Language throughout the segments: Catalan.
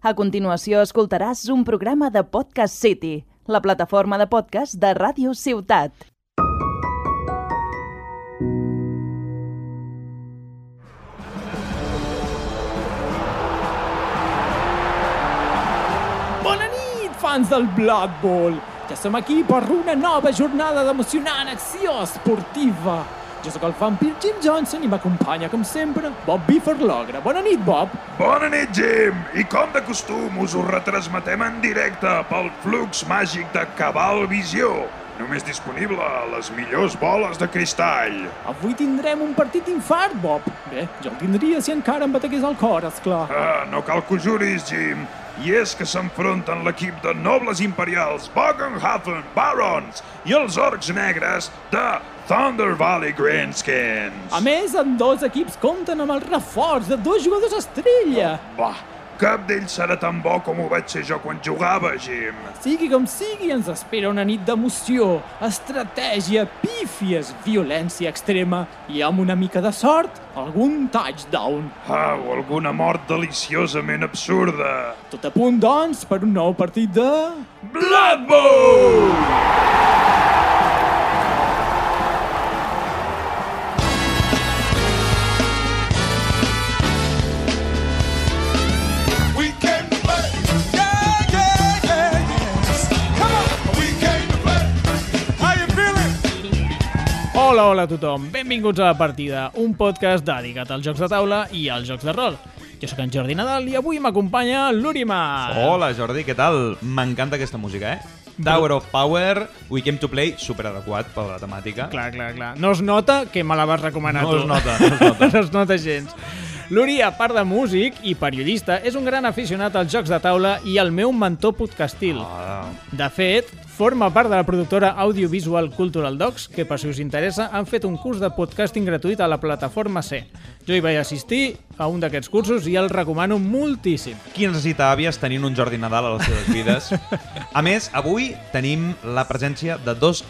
A continuació escoltaràs un programa de Podcast City, la plataforma de podcast de Ràdio Ciutat. Bona nit, fans del Blood Bowl! Ja som aquí per una nova jornada d'emocionant acció esportiva. Jo sóc el vampir Jim Johnson i m'acompanya, com sempre, Bob Bifford Logra. Bona nit, Bob! Bona nit, Jim! I com de costum, us ho retransmetem en directe pel flux màgic de Cabal Visió, només disponible a les millors boles de cristall. Avui tindrem un partit infart, Bob. Bé, jo el tindria si encara em bategués el cor, esclar. Ah, no cal que ho juris, Jim. I és que s'enfronten l'equip de nobles imperials Bogenhafen Barons i els orcs negres de Thunder Valley Grandskins. A més, en dos equips compten amb el reforç de dos jugadors estrella. Bah, cap d'ells serà tan bo com ho vaig ser jo quan jugava, Jim. Sigui com sigui, ens espera una nit d'emoció, estratègia, pífies, violència extrema i amb una mica de sort, algun touchdown. Ah, o alguna mort deliciosament absurda. Tot a punt, doncs, per un nou partit de... Blood Bowl! Hola, hola a tothom. Benvinguts a La Partida, un podcast dedicat als jocs de taula i als jocs de rol. Jo sóc en Jordi Nadal i avui m'acompanya l'Urima. Hola Jordi, què tal? M'encanta aquesta música, eh? Tower of Power, We Came to Play, super adequat per la temàtica. Clar, clar, clar. No es nota que me la vas recomanar No tu. es nota, no es nota. no es nota gens. L'Uri, a part de músic i periodista, és un gran aficionat als jocs de taula i el meu mentor podcastil. Ah, De fet, forma part de la productora audiovisual Cultural Docs, que, per si us interessa, han fet un curs de podcasting gratuït a la plataforma C. Jo hi vaig assistir a un d'aquests cursos i el recomano moltíssim. qui necessita àvies tenint un Jordi Nadal a les seves vides? A més, avui tenim la presència de dos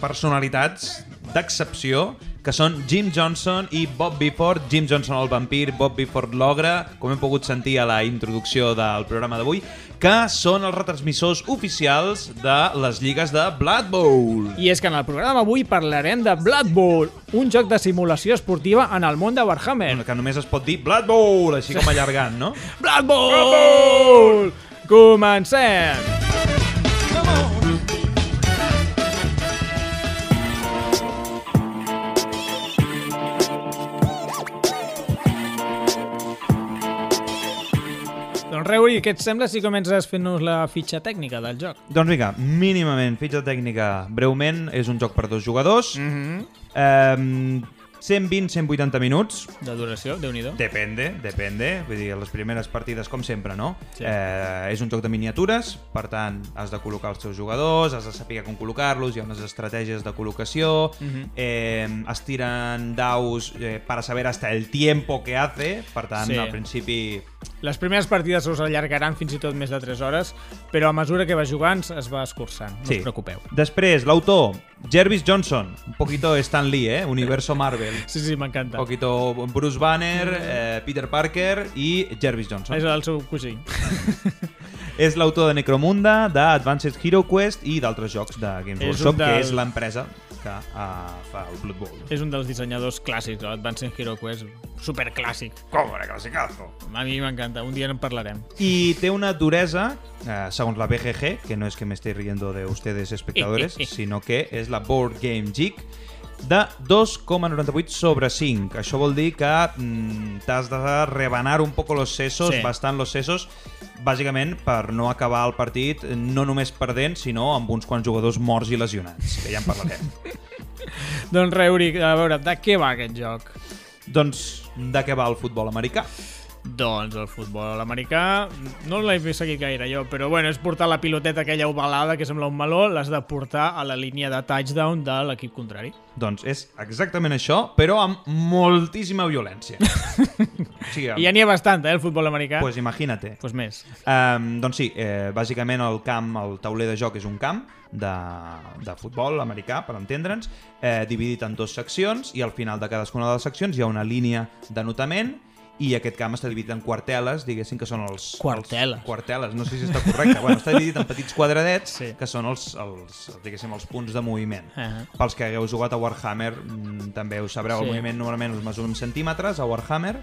personalitats d'excepció que són Jim Johnson i Bob Bifford. Jim Johnson el vampir, Bob Bifford l'ogre, com hem pogut sentir a la introducció del programa d'avui, que són els retransmissors oficials de les lligues de Blood Bowl. I és que en el programa avui parlarem de Blood Bowl, un joc de simulació esportiva en el món de Warhammer. que només es pot dir Blood Bowl, així com allargant, no? Blood Bowl! Comencem! Doncs Reuri, què et sembla si comences fent-nos la fitxa tècnica del joc? Doncs vinga, mínimament, fitxa tècnica breument, és un joc per dos jugadors. Mm. -hmm. eh, 120-180 minuts, De duració, déu nhi depende, depende, vull dir, les primeres partides com sempre, no? Sí. Eh, és un joc de miniatures, per tant, has de col·locar els teus jugadors, has de saber com col·locar-los, hi ha unes estratègies de col·locació, Mhm. eh, es tiren daus eh, para saber hasta el tiempo que hace, per tant, Sí. al principi Les primeres partides us allargaran fins i tot més de 3 hores, però a mesura que vas jugant es va escurçant, no Sí. us preocupeu. Després, l'autor, Jervis Johnson, un poquito Stan Lee, eh? Universo Marvel. Sí, sí, m'encanta. Un poquito Bruce Banner, eh, Peter Parker i Jervis Johnson. És el seu cosí. És l'autor de Necromunda, d'Advanced Hero Quest i d'altres jocs de Games Workshop, del- que és l'empresa que uh, fa el Blood Bowl. És un dels dissenyadors clàssics, l'Advanced Hero Quest, superclàssic. Cobra, clasicazo. A mi m'encanta, un dia en parlarem. I té una duresa, eh, segons la BGG, que no és que me esté riendo de ustedes espectadores, sinó que és la Board Game Geek, de 2,98 sobre 5. Això vol dir que mm, t'has de rebanar un poco los sesos, Sí. bastant los sesos, bàsicament per no acabar el partit no només perdent, sinó amb uns quants jugadors morts i lesionats, que ja en parlarem. Doncs Reuri, a veure, de què va aquest joc? doncs, de què va el futbol americà? Doncs el futbol americà no l'he seguit gaire jo, però bueno, és portar la piloteta aquella ovalada que sembla un meló, l'has de portar a la línia de touchdown de l'equip contrari. Doncs és exactament això, però amb moltíssima violència. o sigui, I ja n'hi ha bastant, eh, el futbol americà. pues imagínate. pues més. Um, doncs sí, eh, bàsicament el camp, el tauler de joc és un camp de, de futbol americà, per entendre'ns, eh, dividit en dues seccions i al final de cadascuna de les seccions hi ha una línia d'anotament i aquest camp està dividit en quarteles, diguéssim que són els... Quarteles. Els, quarteles, no sé si està correcte. bueno, està dividit en petits quadradets, Sí. que són els, els, diguéssim, els punts de moviment. Ah. Pels que hagueu jugat a Warhammer, mm, també ho sabreu, Sí. el moviment normalment es mesura en centímetres a Warhammer,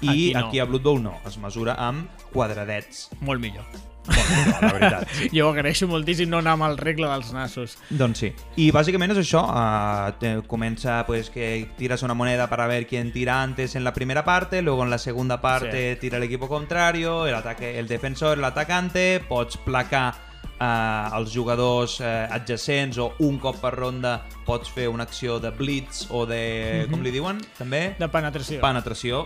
i Aquí aquí, no. a Blood Bowl no, es mesura amb quadradets. Molt millor. Bueno, la veritat, sí. Jo agraeixo moltíssim no anar amb el regle dels nassos. Doncs sí. I bàsicament és això. Uh, comença pues que tiras una moneda para ver quién tira antes en la primera parte, luego en la segunda parte Sí. tira el equipo contrario, el, ataque, el defensor, l'atacante, pots placar uh, els jugadors uh, adjacents o un cop per ronda pots fer una acció de blitz o de... com li diuen? També? De penetració. penetració.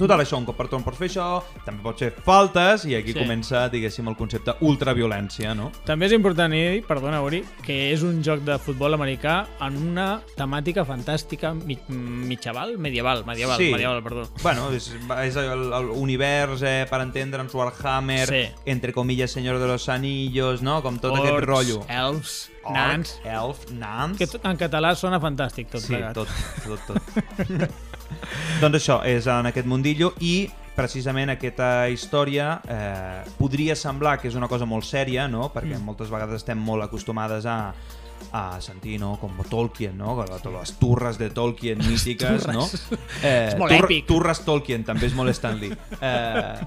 Total això, un cop per torn pots fer això, també pots fer faltes i aquí Sí. comença, diguéssim, el concepte ultraviolència, no? També és important dir, perdona, Uri, que és un joc de futbol americà en una temàtica fantàstica mi mitjaval, medieval, medieval, Sí. medieval, perdó. Bueno, és, és el, el univers, eh, per entendre'ns, Warhammer, Sí. entre comillas, Señor de los Anillos, no? Com tot aquest Orcs, rotllo. elfs, Orc, nans... Elf, nans... Que en català sona fantàstic tot sí, plegat. tot, tot, tot. doncs això, és en aquest mundillo i precisament aquesta història eh, podria semblar que és una cosa molt sèria, no? perquè Mm. moltes vegades estem molt acostumades a a sentir, no? com Tolkien, no? les turres de Tolkien mítiques, no? Eh, És molt èpic. Turres Tolkien, també és molt Stanley. Eh,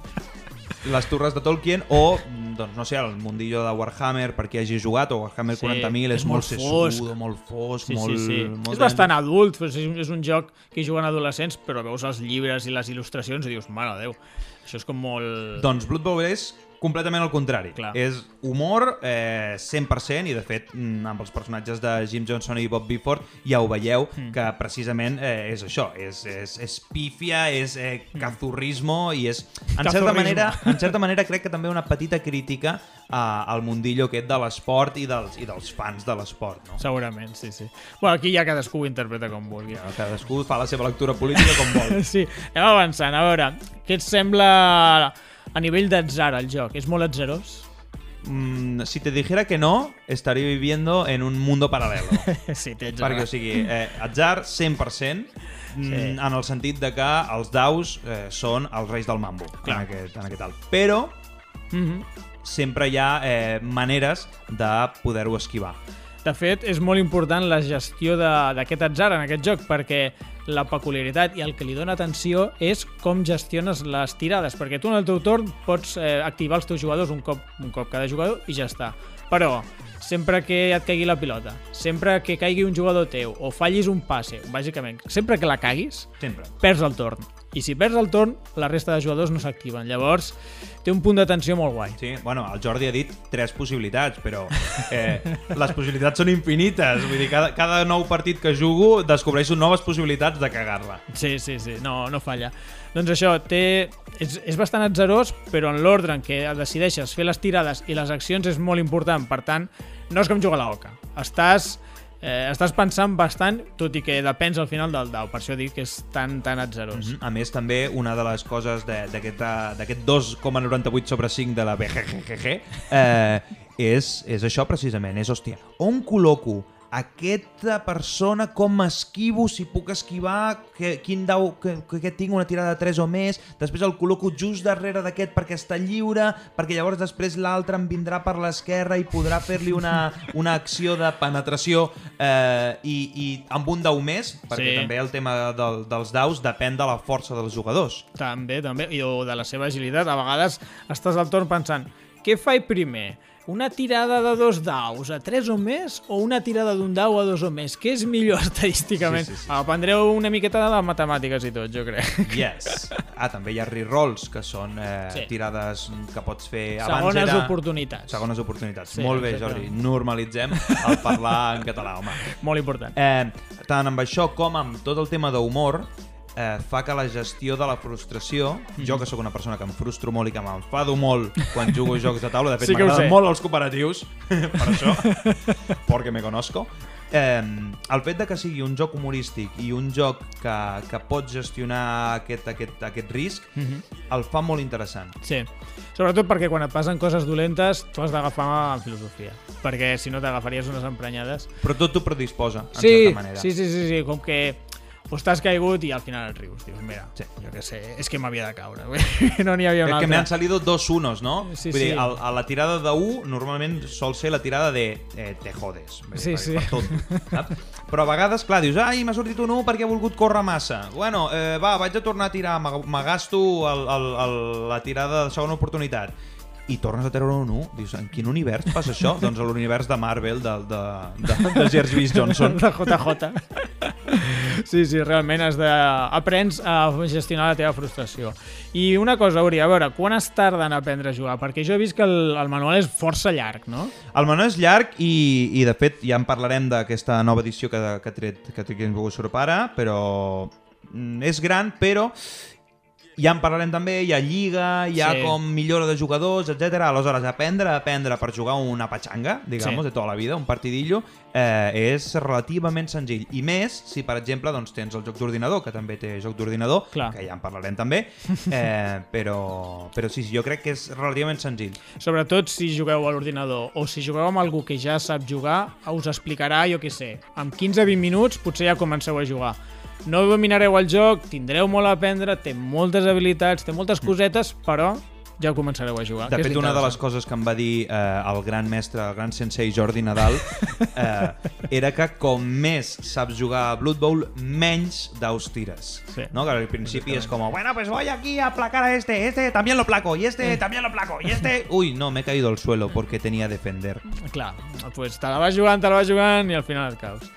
les torres de Tolkien o, doncs, no sé, el mundillo de Warhammer, per qui hagi jugat, o Warhammer Sí, 40.000, és, és molt molt sessudo, molt fosc, Sí, molt... sí, sí. molt és bastant adult, és un, és un joc que juguen adolescents, però veus els llibres i les il·lustracions i dius, mare de Déu, això és com molt... Doncs Blood Bowl és completament el contrari. Clar. És humor eh, 100% i de fet mm, amb els personatges de Jim Johnson i Bob Bifford ja ho veieu Mm. que precisament eh, és això, és, és, és pífia, és eh, cazurrismo i és, en certa, manera, en certa manera crec que també una petita crítica a, al mundillo aquest de l'esport i dels, i dels fans de l'esport. No? Segurament, sí, sí. Bueno, aquí ja cadascú ho interpreta com vulgui. Cadascú fa la seva lectura política com vol. Sí, anem avançant. A veure, què et sembla a nivell d'atzar el joc? És molt atzarós? Mm, si te dijera que no, estaría viviendo en un mundo paralelo. sí, tens Perquè, o sigui, eh, atzar 100%, mm, Sí. en el sentit de que els daus eh, són els reis del mambo, en Clar. aquest, en aquest alt. Però Mhm. sempre hi ha eh, maneres de poder-ho esquivar. De fet, és molt important la gestió de- d'aquest atzar en aquest joc, perquè la peculiaritat i el que li dona atenció és com gestiones les tirades, perquè tu en el teu torn pots eh, activar els teus jugadors un cop, un cop cada jugador i ja està. Però, sempre que et caigui la pilota, sempre que caigui un jugador teu, o fallis un passe, bàsicament, sempre que la caguis, Sempre. perds el torn. I si perds el torn, la resta de jugadors no s'activen. Llavors, té un punt d'atenció molt guai. Sí, bueno, el Jordi ha dit tres possibilitats, però eh, les possibilitats són infinites. Vull dir, cada, cada nou partit que jugo descobreixo noves possibilitats de cagar-la. Sí, sí, sí, no, no falla. Doncs això, té, és, és bastant atzarós, però en l'ordre en què decideixes fer les tirades i les accions és molt important. Per tant, no és com jugar a la oca. Estàs, eh, estàs pensant bastant, tot i que depens al final del dau. Per això dic que és tan, tan atzarós. Mhm. A més, també, una de les coses d'aquest 2,98 sobre 5 de la BGGG eh, és, és això precisament, és, hòstia, on col·loco aquesta persona, com m'esquivo, si puc esquivar, que, quin dau, que, que tinc una tirada de 3 o més, després el col·loco just darrere d'aquest perquè està lliure, perquè llavors després l'altre em vindrà per l'esquerra i podrà fer-li una, una acció de penetració eh, i, i amb un dau més, perquè Sí. també el tema del, dels daus depèn de la força dels jugadors. També, també, i o de la seva agilitat. A vegades estàs al torn pensant, què faig primer? Una tirada de dos daus a tres o més o una tirada d'un dau a dos o més? Què és millor estadísticament? Sí, sí, sí. Aprendreu una miqueta de matemàtiques i tot, jo crec. Yes. Ah, també hi ha rerolls, que són eh, Sí. tirades que pots fer... Abans Segones era... oportunitats. Segones oportunitats. Sí, Molt bé, exacte. Jordi. Normalitzem el parlar en català, home. Molt important. Eh, tant amb això com amb tot el tema d'humor, eh, fa que la gestió de la frustració, Mhm. jo que sóc una persona que em frustro molt i que m'enfado molt quan jugo a jocs de taula, de fet Sí m'agraden molt els cooperatius, per això, perquè me conozco, eh, el fet de que sigui un joc humorístic i un joc que, que pot gestionar aquest, aquest, aquest risc, Mhm. el fa molt interessant. Sí. Sobretot perquè quan et passen coses dolentes tu has d'agafar en filosofia. Perquè si no t'agafaries unes emprenyades. Però tot t'ho predisposa, en Sí, certa manera. sí, sí, sí, sí, com que pues t'has caigut i al final et rius. Dius, mira, Sí. jo què sé, és que m'havia de caure. no n'hi havia un Crec que me han altre. salido dos unos, no? Sí, Vull dir, sí. a, a la tirada de 1 normalment sol ser la tirada de eh, te jodes. Dir, Sí, per- sí. Per tot, saps? Però a vegades, clar, dius, ai, m'ha sortit un 1 perquè he volgut córrer massa. Bueno, eh, va, vaig a tornar a tirar, el, el, el, la tirada de segona oportunitat. I tornes a treure un 1. Dius, en quin univers passa això? doncs a l'univers de Marvel, de, de, de, de Jervis Johnson. de JJ. Sí, sí, realment has de... aprens a gestionar la teva frustració. I una cosa, Uri, a veure, quan es tarda en aprendre a jugar? Perquè jo he vist que el, el manual és força llarg, no? El menú és llarg i, i de fet ja en parlarem d'aquesta nova edició que, que ha tret que té Games Workshop ara, però mm, és gran, però ja en parlarem també, hi ha lliga, hi ha Sí. com millora de jugadors, etc. Aleshores, aprendre aprendre per jugar una patxanga, digamos, Sí. de tota la vida, un partidillo, eh, és relativament senzill. I més si, per exemple, doncs, tens el joc d'ordinador, que també té joc d'ordinador, que ja en parlarem també, eh, però, però sí, sí, jo crec que és relativament senzill. Sobretot si jugueu a l'ordinador o si jugueu amb algú que ja sap jugar, us explicarà, jo què sé, en 15-20 minuts potser ja comenceu a jugar. No dominareu el joc, tindreu molt a aprendre, té moltes habilitats, té moltes cosetes, però ja començareu a jugar. De és fet, una de les coses que em va dir eh, el gran mestre, el gran sensei Jordi Nadal, eh, era que com més saps jugar a Blood Bowl, menys daus tires. Sí. ¿no? Que al principi es como, bueno, pues voy aquí a aplacar a este, este también lo placo, y este también lo placo, y este... Uy, no, me he caído al suelo porque tenía defender. Clar, doncs te la vas jugant, te la vas jugant i al final et caus.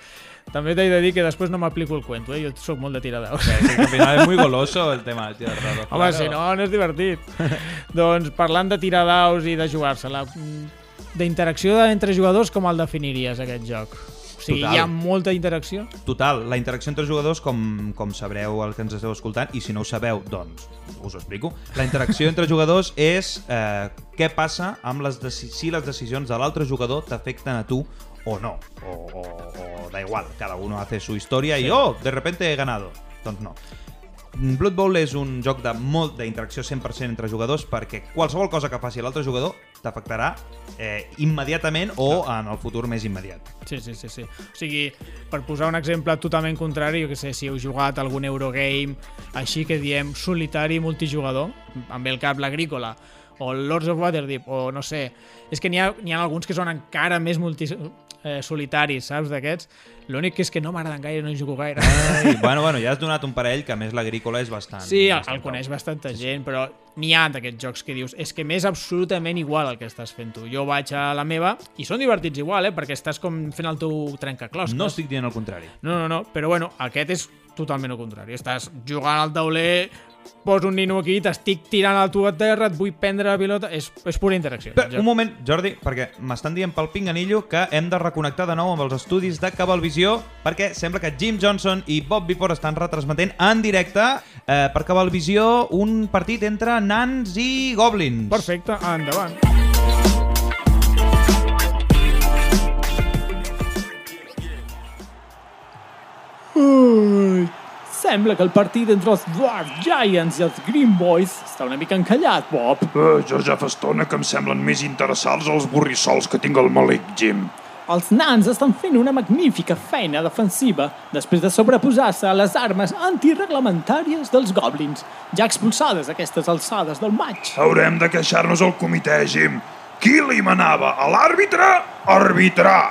També t'he de dir que després no m'aplico el cuento, eh? jo sóc molt de tirar daus. Sí, que al final es muy goloso el tema de tirar dados. Home, claro. si no, no és divertit. doncs parlant de tirar daus i de jugar-se-la, mm, d'interacció entre jugadors, com el definiries, aquest joc? O sigui, Total. hi ha molta interacció? Total, la interacció entre jugadors, com, com sabreu el que ens esteu escoltant, i si no ho sabeu, doncs us ho explico. La interacció entre jugadors és eh, què passa amb les si les decisions de l'altre jugador t'afecten a tu o no. O, o, o da igual, cada uno hace su historia i oh, de repente he ganado. Doncs no. Blood Bowl és un joc de molt d'interacció 100% entre jugadors perquè qualsevol cosa que faci l'altre jugador t'afectarà eh, immediatament o en el futur més immediat. Sí, sí, sí, sí. O sigui, per posar un exemple totalment contrari, jo que sé, si heu jugat algun Eurogame, així que diem solitari multijugador, amb el cap l'agrícola, o Lords of Waterdeep, o no sé... És que n'hi ha, ha alguns que són encara més multi, eh, solitaris, saps, d'aquests. L'únic que és que no m'agraden gaire, no hi jugo gaire. Ai, bueno, bueno, ja has donat un parell que a més l'agrícola és bastant... Sí, el, bastant el coneix bastanta gent, però n'hi ha d'aquests jocs que dius és que m'és absolutament igual el que estàs fent tu. Jo vaig a la meva i són divertits igual, eh? perquè estàs com fent el teu trencaclosques. No estic dient el contrari. No, no, no, però bueno, aquest és totalment el contrari. Estàs jugant al tauler, poso un nino aquí, t'estic tirant a tu a terra, et vull prendre la pilota... És, és pura interacció. Però, un moment, Jordi, perquè m'estan dient pel pinganillo que hem de reconnectar de nou amb els estudis de Cabalvisió perquè sembla que Jim Johnson i Bob Biford estan retransmetent en directe eh, per Cabalvisió un partit entre nans i goblins. Perfecte, endavant. Ui, sembla que el partit entre els Dwarf Giants i els Green Boys està una mica encallat, Bob. Uh, jo ja fa estona que em semblen més interessants els borrissols que tinc al malic, Jim. Els nans estan fent una magnífica feina defensiva després de sobreposar-se a les armes antireglamentàries dels goblins, ja expulsades a aquestes alçades del maig. Haurem de queixar-nos al comitè, Jim. Qui li manava a l'àrbitre? Arbitrar.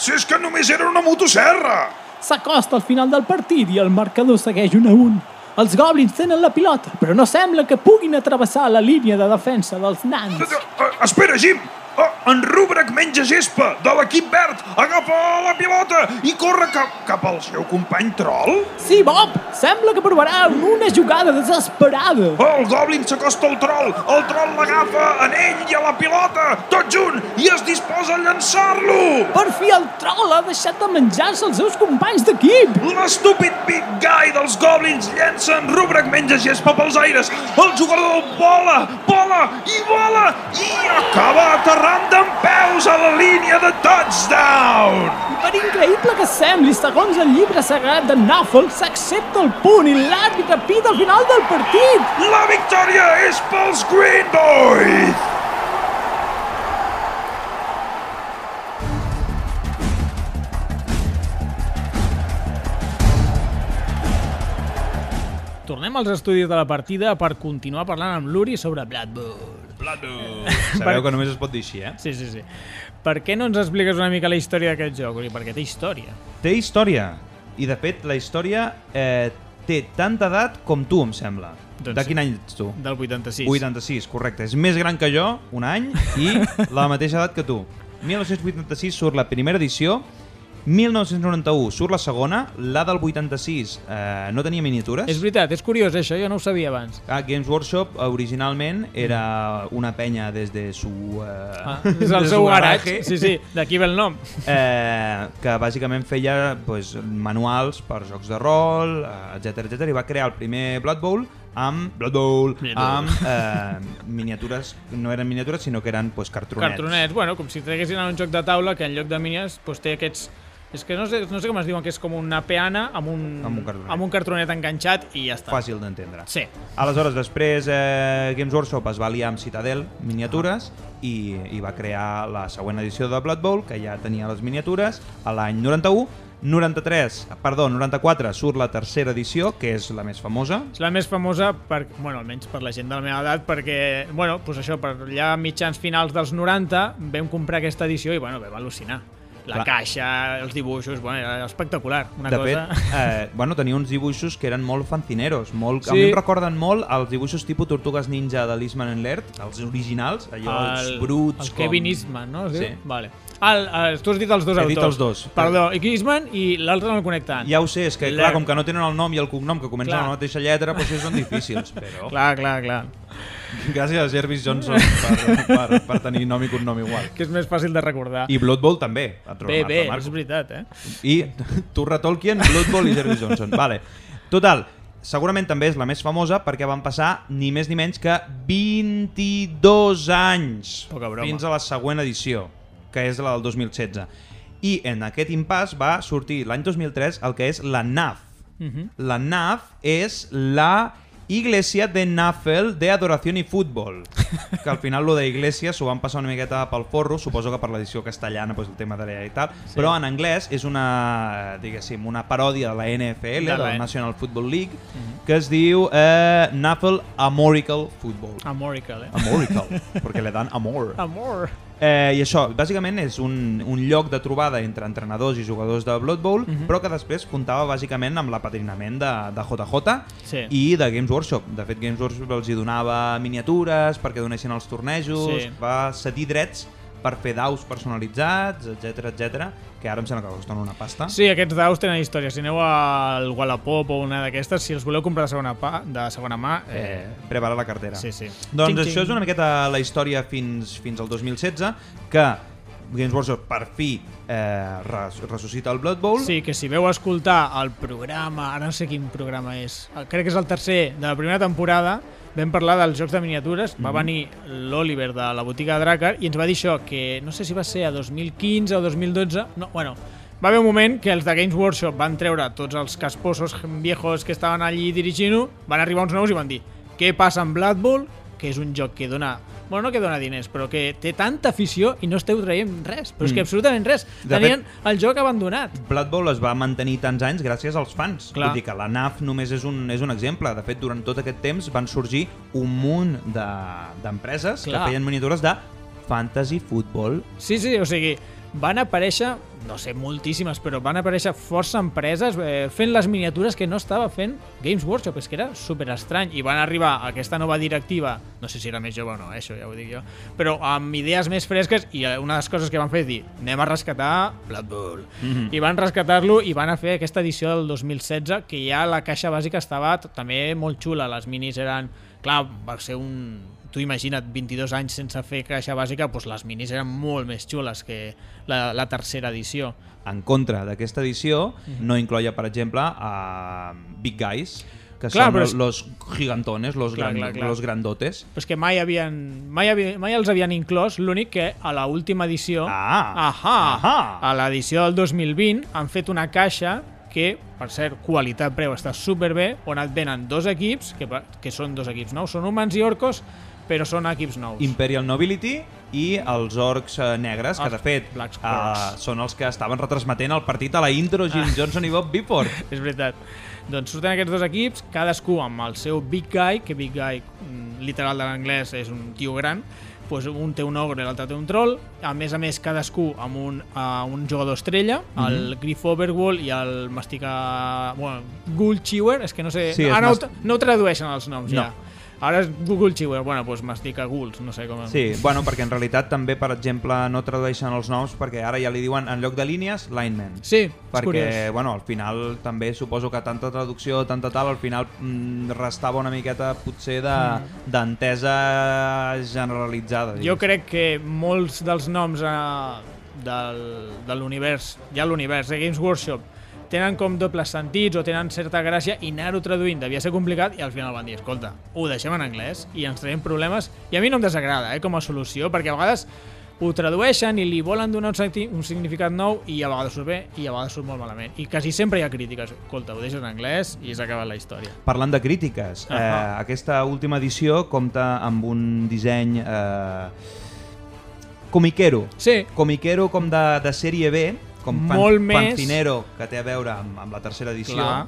Si és que només era una motosserra. S'acosta al final del partit i el marcador segueix 1 a 1. Els goblins tenen la pilota, però no sembla que puguin atrevessar la línia de defensa dels nans. Uh, espera, Jim! Uh, en Rubrec menja gespa, de l'equip verd, agafa la pilota i corre cap, cap al seu company troll. Sí, Bob! Sembla que provarà una jugada desesperada. El Goblin s'acosta al troll, el troll l'agafa en ell i a la pilota, tot junt, i es disposa a llançar-lo. Per fi el troll ha deixat de menjar-se els seus companys d'equip. L'estúpid Big Guy dels Goblins llença en Rubrec menja gespa pels aires. El jugador vola, vola i vola i acaba aterrant d'en peus a la línia de touchdown. Per increïble que sembli, segons el llibre sagrat de Nuffle, s'accepta el punt i l'àrbitre pita al final del partit. La victòria és pels Green Boys. tornem als estudis de la partida per continuar parlant amb l'Uri sobre Blood Bowl. Sabeu que només es pot dir així, eh? Sí, sí, sí. Per què no ens expliques una mica la història d'aquest joc? Perquè té història. Té història. I, de fet, la història eh, té tanta edat com tu, em sembla. Doncs de sí. quin any ets tu? Del 86. 86, correcte. És més gran que jo, un any, i la mateixa edat que tu. 1986 surt la primera edició, 1991 surt la segona, la del 86 eh, no tenia miniatures. És veritat, és curiós això, jo no ho sabia abans. Ah, Games Workshop eh, originalment era una penya des de su... Eh, Ah, des el de seu garatge. Sí, sí, d'aquí ve el nom. eh, que bàsicament feia pues, manuals per jocs de rol, etc etc i va crear el primer Blood Bowl amb Blood Bowl, amb eh, miniatures, no eren miniatures sinó que eren pues, cartronets. Cartronets, bueno, com si traguessin un joc de taula que en lloc de minies pues, té aquests... És que no sé, no sé com es diuen, que és com una peana amb un, Amb un cartronet. amb un cartronet enganxat i ja està. Fàcil d'entendre. Sí. Aleshores, després eh, Games Workshop es va aliar amb Citadel Miniatures i, i va crear la següent edició de Blood Bowl, que ja tenia les miniatures, a l'any 91. 93, perdó, 94 surt la tercera edició, que és la més famosa. És la més famosa, per, bueno, almenys per la gent de la meva edat, perquè, bueno, pues això, per allà mitjans finals dels 90 vam comprar aquesta edició i, bueno, vam al·lucinar. La Clar. caixa, els dibuixos, bueno, era espectacular. Una de cosa... fet, eh, bueno, tenia uns dibuixos que eren molt fancineros, molt, a Sí. mi em recorden molt els dibuixos tipus Tortugues Ninja de l'Eastman and Laird, els originals, allò, els bruts... El com... Kevin Eastman, no? Diu? Sí. Vale. El, el, tu has dit els dos He autors. dit els dos. Perdó, i Eastman i l'altre no el connecten. Ja ho sé, és que, clar, com que no tenen el nom i el cognom, que comencen Clar. amb la mateixa lletra, doncs això són difícils, però... Clar, clar, clar. Gràcies a Jervis Johnson per, per, per tenir nom i cognom igual. Que és més fàcil de recordar. I Blood Bowl també. et bé, bé, és veritat, eh? I Turra Tolkien, Blood Bowl i Jervis Johnson. Vale. Total, segurament també és la més famosa perquè van passar ni més ni menys que 22 anys Poca broma. fins a la següent edició, que és la del 2016. I en aquest impàs va sortir l'any 2003 el que és la NAF. Mhm. La NAF és la Iglesia de Nafel de Adoración i Futbol. Que al final lo de Iglesia s'ho van passar una miqueta pel forro, suposo que per l'edició castellana pues, el tema de i tal, sí. però en anglès és una, diguéssim, una paròdia de la NFL, De la National Football League, que es diu eh, Nafel Amorical Football. Amorical, eh? Amorical, perquè le dan amor. Amor. Eh, I això, bàsicament, és un, un lloc de trobada entre entrenadors i jugadors de Blood Bowl, Mhm. però que després comptava bàsicament amb l'apadrinament de, de JJ Sí. i de Games Workshop. De fet, Games Workshop els hi donava miniatures perquè donessin als tornejos, Sí. va cedir drets per fer daus personalitzats, etc etc, que ara em sembla que costen una pasta. Sí, aquests daus tenen història. Si aneu al Wallapop o una d'aquestes, si els voleu comprar de segona, pa, de segona mà... Eh, prepara la cartera. Sí, sí. Doncs Xing, això xing. és una miqueta la història fins, fins al 2016, que Games Workshop per fi eh, res, ressuscita el Blood Bowl. Sí, que si veu escoltar el programa, ara no sé quin programa és, crec que és el tercer de la primera temporada, vam parlar dels jocs de miniatures, Mhm. va venir l'Oliver de la botiga de Drakkar i ens va dir això, que no sé si va ser a 2015 o 2012, no, bueno, va haver un moment que els de Games Workshop van treure tots els casposos viejos que estaven allí dirigint-ho, van arribar uns nous i van dir què passa amb Blood Bowl, que és un joc que dona bueno, no que dona diners, però que té tanta afició i no esteu traient res, però és que Mm. absolutament res. De Tenien el joc abandonat. Blood Bowl es va mantenir tants anys gràcies als fans. Clar. Vull dir que la NAF només és un, és un exemple. De fet, durant tot aquest temps van sorgir un munt de- d'empreses de, que feien monitores de fantasy football. Sí, sí, o sigui, van aparèixer, no sé, moltíssimes, però van aparèixer força empreses eh, fent les miniatures que no estava fent Games Workshop, és que era super estrany, i van arribar a aquesta nova directiva, no sé si era més jove o no, eh, això ja ho dic jo, però amb idees més fresques, i eh, una de les coses que van fer és dir, anem a rescatar Blood Bowl, Mhm. i van rescatar-lo i van a fer aquesta edició del 2016, que ja la caixa bàsica estava també molt xula, les minis eren, clar, va ser un tu imagina't 22 anys sense fer caixa bàsica, doncs les minis eren molt més xules que la, la tercera edició. En contra d'aquesta edició, Mhm. no incloia, per exemple, a Big Guys, que Clar, són és- los gigantones, los, Clar, gran, clar, clar. los grandotes. Però és que mai havien, mai, havia, mai els havien inclòs, l'únic que a la última edició, Ah, ahà, ahà. a l'edició del 2020, han fet una caixa que, per cert, qualitat-preu està superbé, on et venen dos equips, que, que són dos equips nous, són humans i orcos, però són equips nous. Imperial Nobility i els orcs eh, negres, que de fet eh, són els que estaven retransmetent el partit a la intro, Jim Ah. Johnson i Bob Bifford. És veritat. Doncs surten aquests dos equips, cadascú amb el seu big guy, que big guy, mm, literal de l'anglès, és un tio gran, doncs un té un ogre i l'altre té un troll, a més a més cadascú amb un, uh, un jugador estrella, el Griff Overwall i el Mastica... Bueno, Ghoul Chewer, és que no sé... Sí, ah, no, mas- no ho tradueixen els noms No. ja. Ara és Google Chewer, bueno, doncs Mastica Ghouls, no sé com... Sí, bueno, perquè en realitat també, per exemple, no tradueixen els noms perquè ara ja li diuen, en lloc de línies, linemen. Sí, perquè, curiós. bueno, al final també suposo que tanta traducció, tanta tal, al final mm, restava una miqueta potser de- d'entesa generalitzada. Jo diguéssim. crec que molts dels noms eh, del, de l'univers, ja l'univers de Games Workshop, tenen com dobles sentits o tenen certa gràcia i anar-ho traduint devia ser complicat i al final van dir, escolta, ho deixem en anglès i ens traiem problemes i a mi no em desagrada eh, com a solució perquè a vegades ho tradueixen i li volen donar un, un significat nou i a vegades surt bé i a vegades surt molt malament i quasi sempre hi ha crítiques escolta, ho deixes en anglès i s'ha acabat la història Parlant de crítiques, eh, Ahà. aquesta última edició compta amb un disseny eh, comiquero. Sí, Comiquero com de, de sèrie B, com Molt més- Fancinero, que té a veure amb, amb la tercera edició. Clar.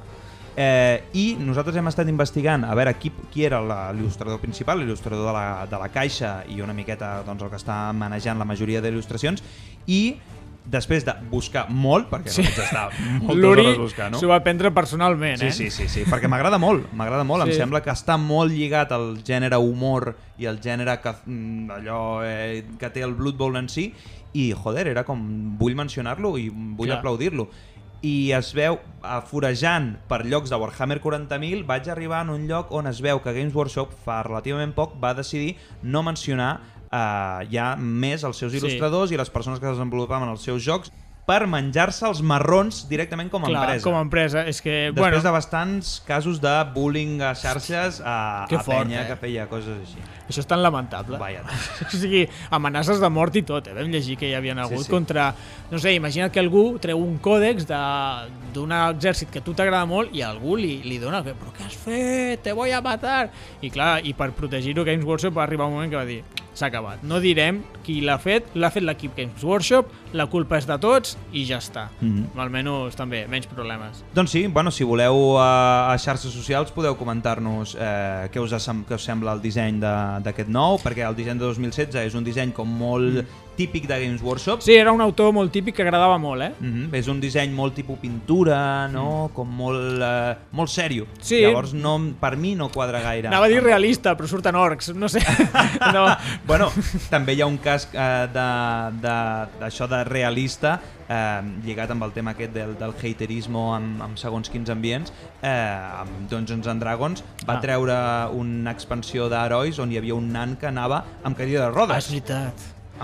Eh, I nosaltres hem estat investigant a veure qui, qui era l'il·lustrador principal, l'il·lustrador de, la, de la caixa i una miqueta doncs, el que està manejant la majoria d'il·lustracions i després de buscar molt, perquè Sí. vaig estar moltes hores buscant, no? s'ho va prendre personalment, Sí, eh? sí, sí, sí, perquè m'agrada molt, m'agrada molt, Sí. em sembla que està molt lligat al gènere humor i al gènere que, mm, allò eh, que té el Blood Bowl en si i, joder, era com, vull mencionar-lo i vull aplaudir-lo. I es veu, forejant per llocs de Warhammer 40.000, vaig arribar en un lloc on es veu que Games Workshop fa relativament poc va decidir no mencionar eh, ja més els seus Sí. il·lustradors i les persones que desenvolupaven els seus jocs per menjar-se els marrons directament com a Clar, empresa. com a empresa. És que, Després bueno, de bastants casos de bullying a xarxes a, Que a fort, penya eh? que feia coses així. això és tan lamentable. Vaja. O sigui, amenaces de mort i tot, eh? Vam llegir que hi havien hagut sí. sí. contra... No sé, imagina't que algú treu un còdex de- d'un exèrcit que a tu t'agrada molt i algú li, li dona que, però què has fet? Te voy a matar! I clar, i per protegir-ho Games Workshop va arribar un moment que va dir s'ha acabat. No direm qui l'ha fet, l'ha fet l'equip Games Workshop, la culpa és de tots i ja està. Mhm. Almenys també, menys problemes. Doncs sí, bueno, si voleu a, a xarxes socials podeu comentar-nos eh, què, us sem- què us sembla el disseny d'aquest nou, perquè el disseny de 2016 és un disseny com molt típic de Games Workshop. Sí, era un autor molt típic que agradava molt, eh? Mm -hmm. És un disseny molt tipus pintura, no? Com molt, eh, molt sèrio. Mm. Sí. Llavors, no, per mi no quadra gaire. Anava a dir realista, però surten orcs, no sé. no. Bueno, també hi ha un cas eh, de- de- d'això de, de realista eh, lligat amb el tema aquest del, del haterismo amb, amb segons quins ambients eh, amb Dungeons and Dragons va Ah. treure una expansió d'herois on hi havia un nan que anava amb cadira de Ah, és rodes veritat.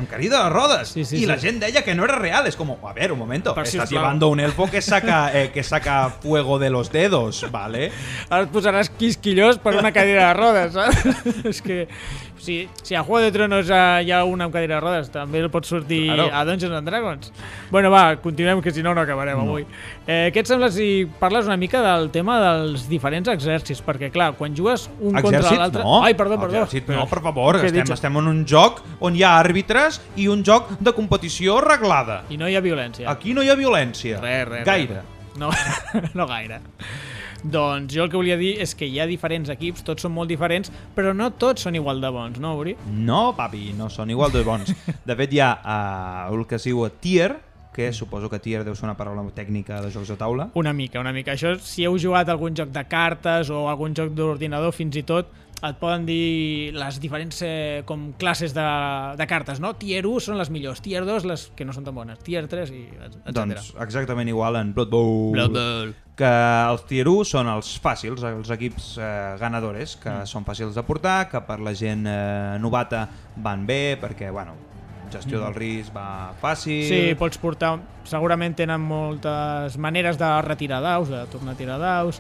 Cadira de rodes Sí, sí, i sí. la gent deia que no era real es como, a ver, un momento Per estás llevando un elfo que saca, eh, que saca fuego de los dedos ¿vale? Ara et posaràs quisquillós per una cadira de rodes, saps? és que si, si a Juego de Tronos eh, hi ha una amb cadira de rodes, també el pot sortir Claro. a Dungeons and Dragons. Bueno, va, continuem, que si no no acabarem No. avui. Eh, què et sembla si parles una mica del tema dels diferents exèrcits? Perquè, clar, quan jugues un contra Exèrcit, l'altre... no. Ai, perdó, perdó. Exèrcit, no, per favor, estem, dit? estem en un joc on hi ha àrbitres i un joc de competició reglada. I no hi ha violència. Aquí no hi ha violència. Res, res. Gaire. res. No, no gaire. Doncs jo el que volia dir és que hi ha diferents equips, tots són molt diferents, però no tots són igual de bons, no, Uri? No, papi, no són igual de bons. De fet, hi ha uh, el que es diu tier, que suposo que tier deu ser una paraula tècnica de jocs de taula. Una mica, una mica. Això, si heu jugat algun joc de cartes o algun joc d'ordinador, fins i tot, et poden dir les diferents eh, com classes de, de cartes, no? Tier 1 són les millors, tier 2 les que no són tan bones, tier 3 i etc. Doncs exactament igual en Blood Bowl. Blood Bowl. Que els tier 1 són els fàcils, els equips eh, ganadores, que Mm. són fàcils de portar, que per la gent eh, novata van bé, perquè, bueno, gestió del risc va fàcil. Mm. Sí, pots portar... Segurament tenen moltes maneres de retirar daus, de tornar a tirar daus.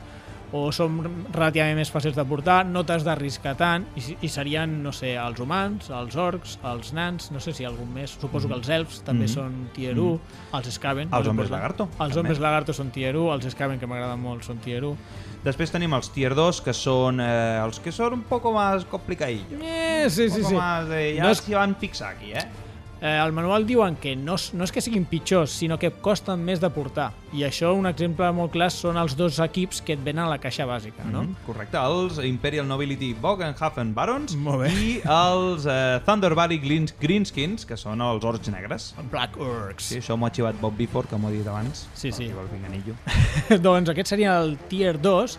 O són relativament més fàcils de portar, no t'has d'arriscar tant, i, i serien, no sé, els humans, els orcs, els nans, no sé si algun més, suposo que els elfs també Mhm. són tier 1, els Skaven... Els molt hombres important. lagarto, Els també. hombres lagarto són tier 1, els Skaven, que m'agraden molt, són tier 1. Després tenim els tier 2, que són eh, els que són un poco más complicadillos. Eh, sí, sí, poco sí. más de... Ja No és- s'hi van fixar aquí, eh? Eh, al manual diuen que no, no és que siguin pitjors, sinó que costen més de portar. I això, un exemple molt clar, són els dos equips que et venen a la caixa bàsica, no? Mhm, Correcte, els Imperial Nobility Bogenhafen Barons i els eh, Thunder Valley Greens- Greenskins, que són els orcs negres. Black Orcs. Sí, això m'ho ha xivat Bob Bifford, que m'ho ha dit abans. Sí, sí. Pinganillo. doncs aquest seria el tier 2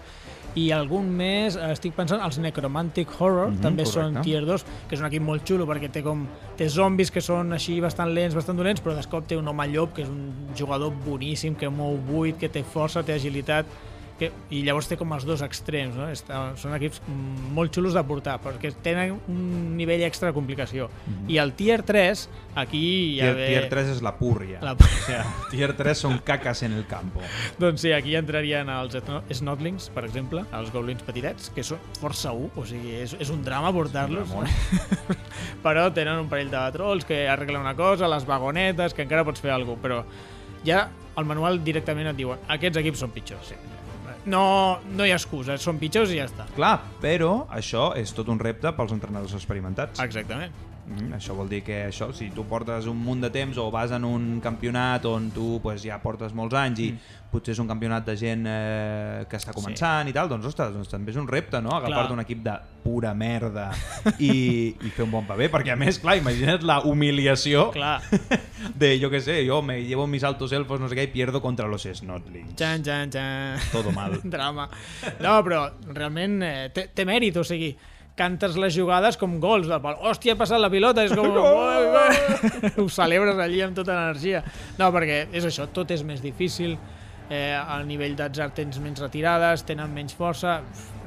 i algun més, eh, estic pensant, els Necromantic Horror, Mhm, també correcte. són tier 2, que és un equip molt xulo perquè té com té zombis que són així bastant lents, bastant dolents, però d'escop té un home llop que és un jugador boníssim, que mou buit, que té força, té agilitat, que, i llavors té com els dos extrems, no? Està, són equips mm, molt xulos de portar, perquè tenen un nivell extra de complicació. I el tier 3, aquí ja. Tier, ve... tier 3 és la púrria. La- O sea, tier 3 són caques en el campo. Doncs sí, aquí entrarien els Snotlings, per exemple, els goblins petitets, que són força U, o sigui, és, és un drama portar-los. Però tenen un parell de trolls que arreglen una cosa, les vagonetes, que encara pots fer alguna cosa, però ja al manual directament et diuen aquests equips són pitjors. Sí. No, no hi ha excuses, són pitjors i ja està. Clar, però això és tot un repte pels entrenadors experimentats. Exactament. Mm, això vol dir que això, si tu portes un munt de temps o vas en un campionat on tu pues, ja portes molts anys i Mm. potser és un campionat de gent eh, que està començant i tal, doncs, ostres, doncs també és un repte, no? Agafar-te Clar. un equip de pura merda i, i fer un bon paper, perquè a més, clar, imagina't la humiliació Clar, de, jo què sé, jo me llevo mis altos elfos, no sé què, i pierdo contra los snotlings. Txan, txan, txan. Todo mal. Drama. No, però realment eh, té, té mèrit, o sigui, cantes les jugades com gols del pal. Hòstia, he passat la pilota, és com... Ho celebres allí amb tota l'energia. No, perquè és això, tot és més difícil, eh, al nivell d'atzar tens menys retirades, tenen menys força,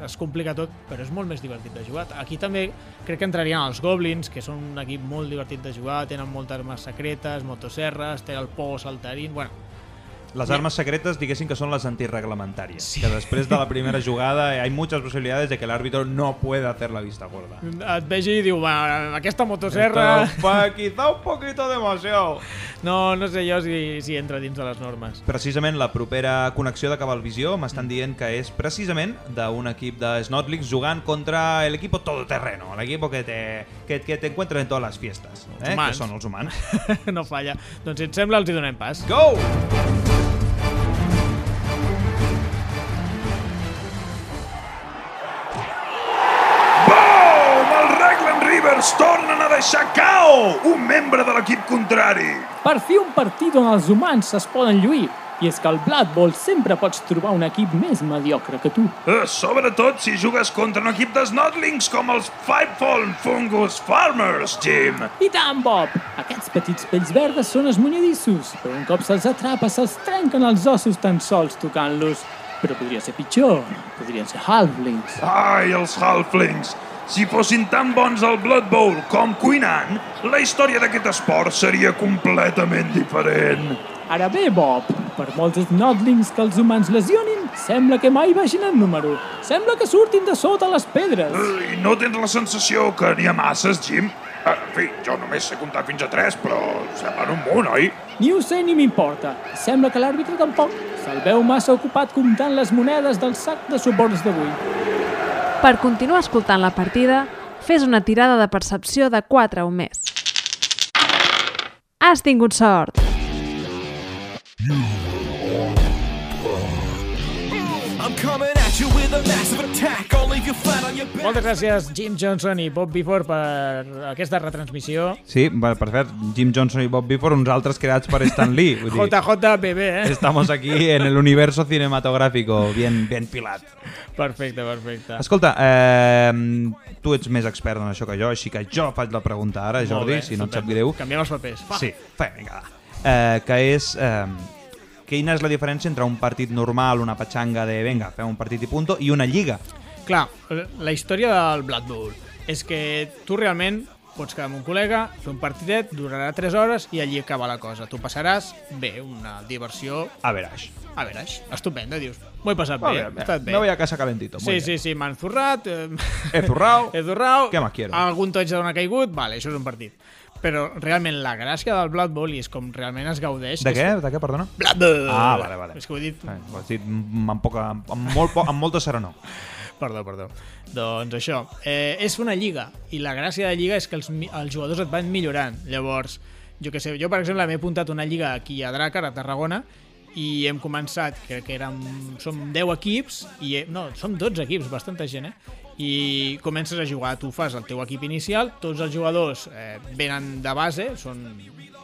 es complica tot, però és molt més divertit de jugar. Aquí també crec que entrarien els Goblins, que són un equip molt divertit de jugar, tenen moltes armes secretes, motosserres, té el Po saltarín, bueno, Les armes secretes, diguéssim que són les antirreglamentàries. Sí. Que després de la primera jugada hay muchas posibilidades de que el árbitro no pueda hacer la vista gorda. et vegi i diu, va, aquesta motosserra... Esto, quizá un poquito demasiado. No, no sé jo si, si entra dins de les normes. Precisament la propera connexió de Cabalvisió m'estan dient que és precisament d'un equip de Snotlings jugant contra el equipo todoterreno, l'equipo que te, que, que te encuentras en todas las fiestas, eh? que humans. són els humans. no falla. Doncs si et sembla, els hi donem pas. Go! KO un membre de l'equip contrari. Per fi un partit on els humans es poden lluir. I és que al Blood Bowl sempre pots trobar un equip més mediocre que tu. Eh, sobretot si jugues contra un equip de Snotlings com els Fivefallen Fungus Farmers, Jim. I tant, Bob! Aquests petits pells verdes són esmunyadissos, però un cop se'ls atrapa se'ls trenquen els ossos tan sols tocant-los. Però podria ser pitjor. Podrien ser halflings. Ai, els Halflings. Si fossin tan bons al Blood Bowl com cuinant, la història d'aquest esport seria completament diferent. Ara bé, Bob, per molts snotlings que els humans lesionin, sembla que mai vagin en número. Sembla que surtin de sota les pedres. I no tens la sensació que n'hi ha masses, Jim? Eh, En fi, jo només sé comptar fins a tres, però semblen un munt, oi? Ni ho sé ni m'importa. Sembla que l'àrbitre tampoc. Se'l veu massa ocupat comptant les monedes del sac de suports d'avui. Per continuar escoltant la partida, fes una tirada de percepció de 4 o més. Has tingut sort! You Moltes gràcies, Jim Johnson i Bob Bifford, per aquesta retransmissió. Sí, va, per cert, Jim Johnson i Bob Bifford, uns altres creats per Stan Lee. Vull dir, JJBB, eh? estamos aquí en el universo cinematográfico, bien, bien pilat. Perfecte, perfecte. Escolta, eh, tu ets més expert en això que jo, així que jo faig la pregunta ara, Jordi, bé, si no et sap greu. Canviem els papers. Fa. Sí, fa, vinga, va. Eh, que és... Eh, quina és la diferència entre un partit normal, una patxanga de, venga, fem un partit i punto, i una lliga? Clar, la història del Blood Bowl és que tu realment pots quedar amb un col·lega, fer un partidet, durarà 3 hores i allí acaba la cosa. Tu passaràs bé, una diversió A veraix. a veure, estupenda, dius. M'ho he passat bé, bien, he estat bé. Me voy a casa calentito. Sí, sí, sí, m'han zurrat, eh, He zurrao. he zurrau, Què más quiero? algun toig d'on ha caigut, vale, això és un partit. Però realment la gràcia del Blood Bowl i és com realment es gaudeix... De és- què? De què, perdona? Blood Bowl! Ah, vale, vale. És que ho he dit... Eh, Ho has dit amb, poca, amb, molt, po- amb molta serenor. Perdó, perdó. Doncs això, eh, és una lliga, i la gràcia de la lliga és que els, els jugadors et van millorant. Llavors, jo que sé, jo per exemple m'he apuntat una lliga aquí a Dràcar, a Tarragona, i hem començat, crec que érem, som 10 equips, i he, no, som 12 equips, bastanta gent, eh? I comences a jugar, tu fas el teu equip inicial, tots els jugadors eh, venen de base, són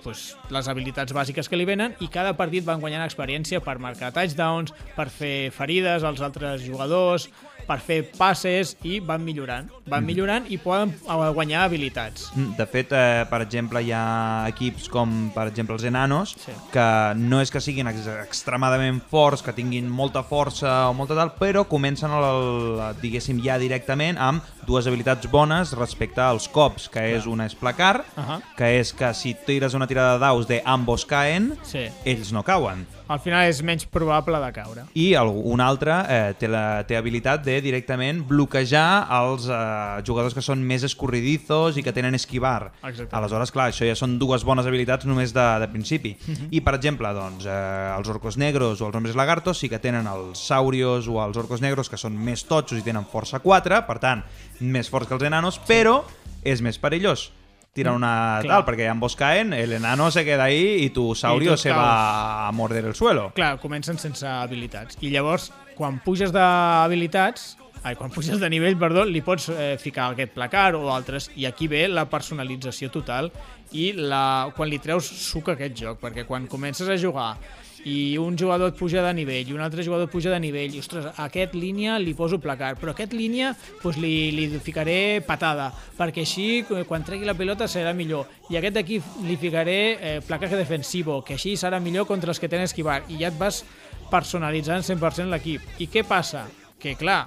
pues, les habilitats bàsiques que li venen i cada partit van guanyant experiència per marcar touchdowns, per fer ferides als altres jugadors, per fer passes i van millorant. Van millorant i poden eh, guanyar habilitats. Mm, De fet, eh, per exemple, hi ha equips com, per exemple, els enanos, Sí. que no és que siguin ex extremadament forts, que tinguin molta força o molta tal, però comencen, el, el, diguéssim, ja directament amb dues habilitats bones respecte als cops, que és una és placar, Ahà. que és que si tires una tirada de daus de ambos caen, Sí. ells no cauen. Al final és menys probable de caure. I un altre eh, té, la, té habilitat de directament bloquejar els eh, jugadors que són més escorridizos i que tenen esquivar. Exacte. Aleshores, clar, això ja són dues bones habilitats només de, de principi. Mhm. I, per exemple, doncs, eh, els orcos negros o els hombres lagartos sí que tenen els saurios o els orcos negros que són més totxos i tenen força 4, per tant, més forts que els enanos, però és més perillós tirar una Mm, clar. tal, perquè ambos caen, el enano se queda ahí y tu saurio se va a morder el suelo. Clar, comencen sense habilitats. I llavors, quan puges d'habilitats, ai, quan puges de nivell, perdó, li pots eh, ficar aquest placar o altres, i aquí ve la personalització total i la, quan li treus suc a aquest joc, perquè quan comences a jugar i un jugador et puja de nivell i un altre jugador et puja de nivell i, ostres, a aquest línia li poso placar, però a aquest línia pues, li, li ficaré patada, perquè així eh, quan tregui la pilota serà millor. I a aquest aquí li ficaré eh, placaje defensivo, que així serà millor contra els que tenen esquivar. I ja et vas personalitzant 100% l'equip. I què passa? Que clar,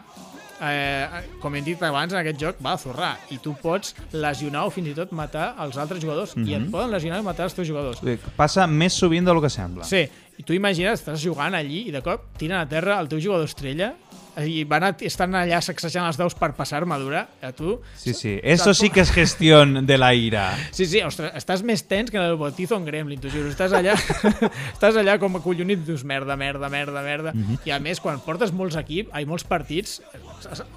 eh, com hem dit abans, en aquest joc va a zurrar i tu pots lesionar o fins i tot matar els altres jugadors i et poden lesionar i matar els teus jugadors. Passa més sovint del que sembla. Sí, i tu imagines, estàs jugant allí i de cop tiren a terra el teu jugador estrella i van a, estan allà sacsejant els daus per passar armadura a tu. Sí, sí. Eso sí que es gestión de la ira. Sí, sí, ostres, estàs més tens que en el bautizo en Gremlin, t'ho juro. Estàs allà, estàs allà com acollonit, dius merda, merda, merda, merda. Mhm. I a més, quan portes molts equips, ai, molts partits,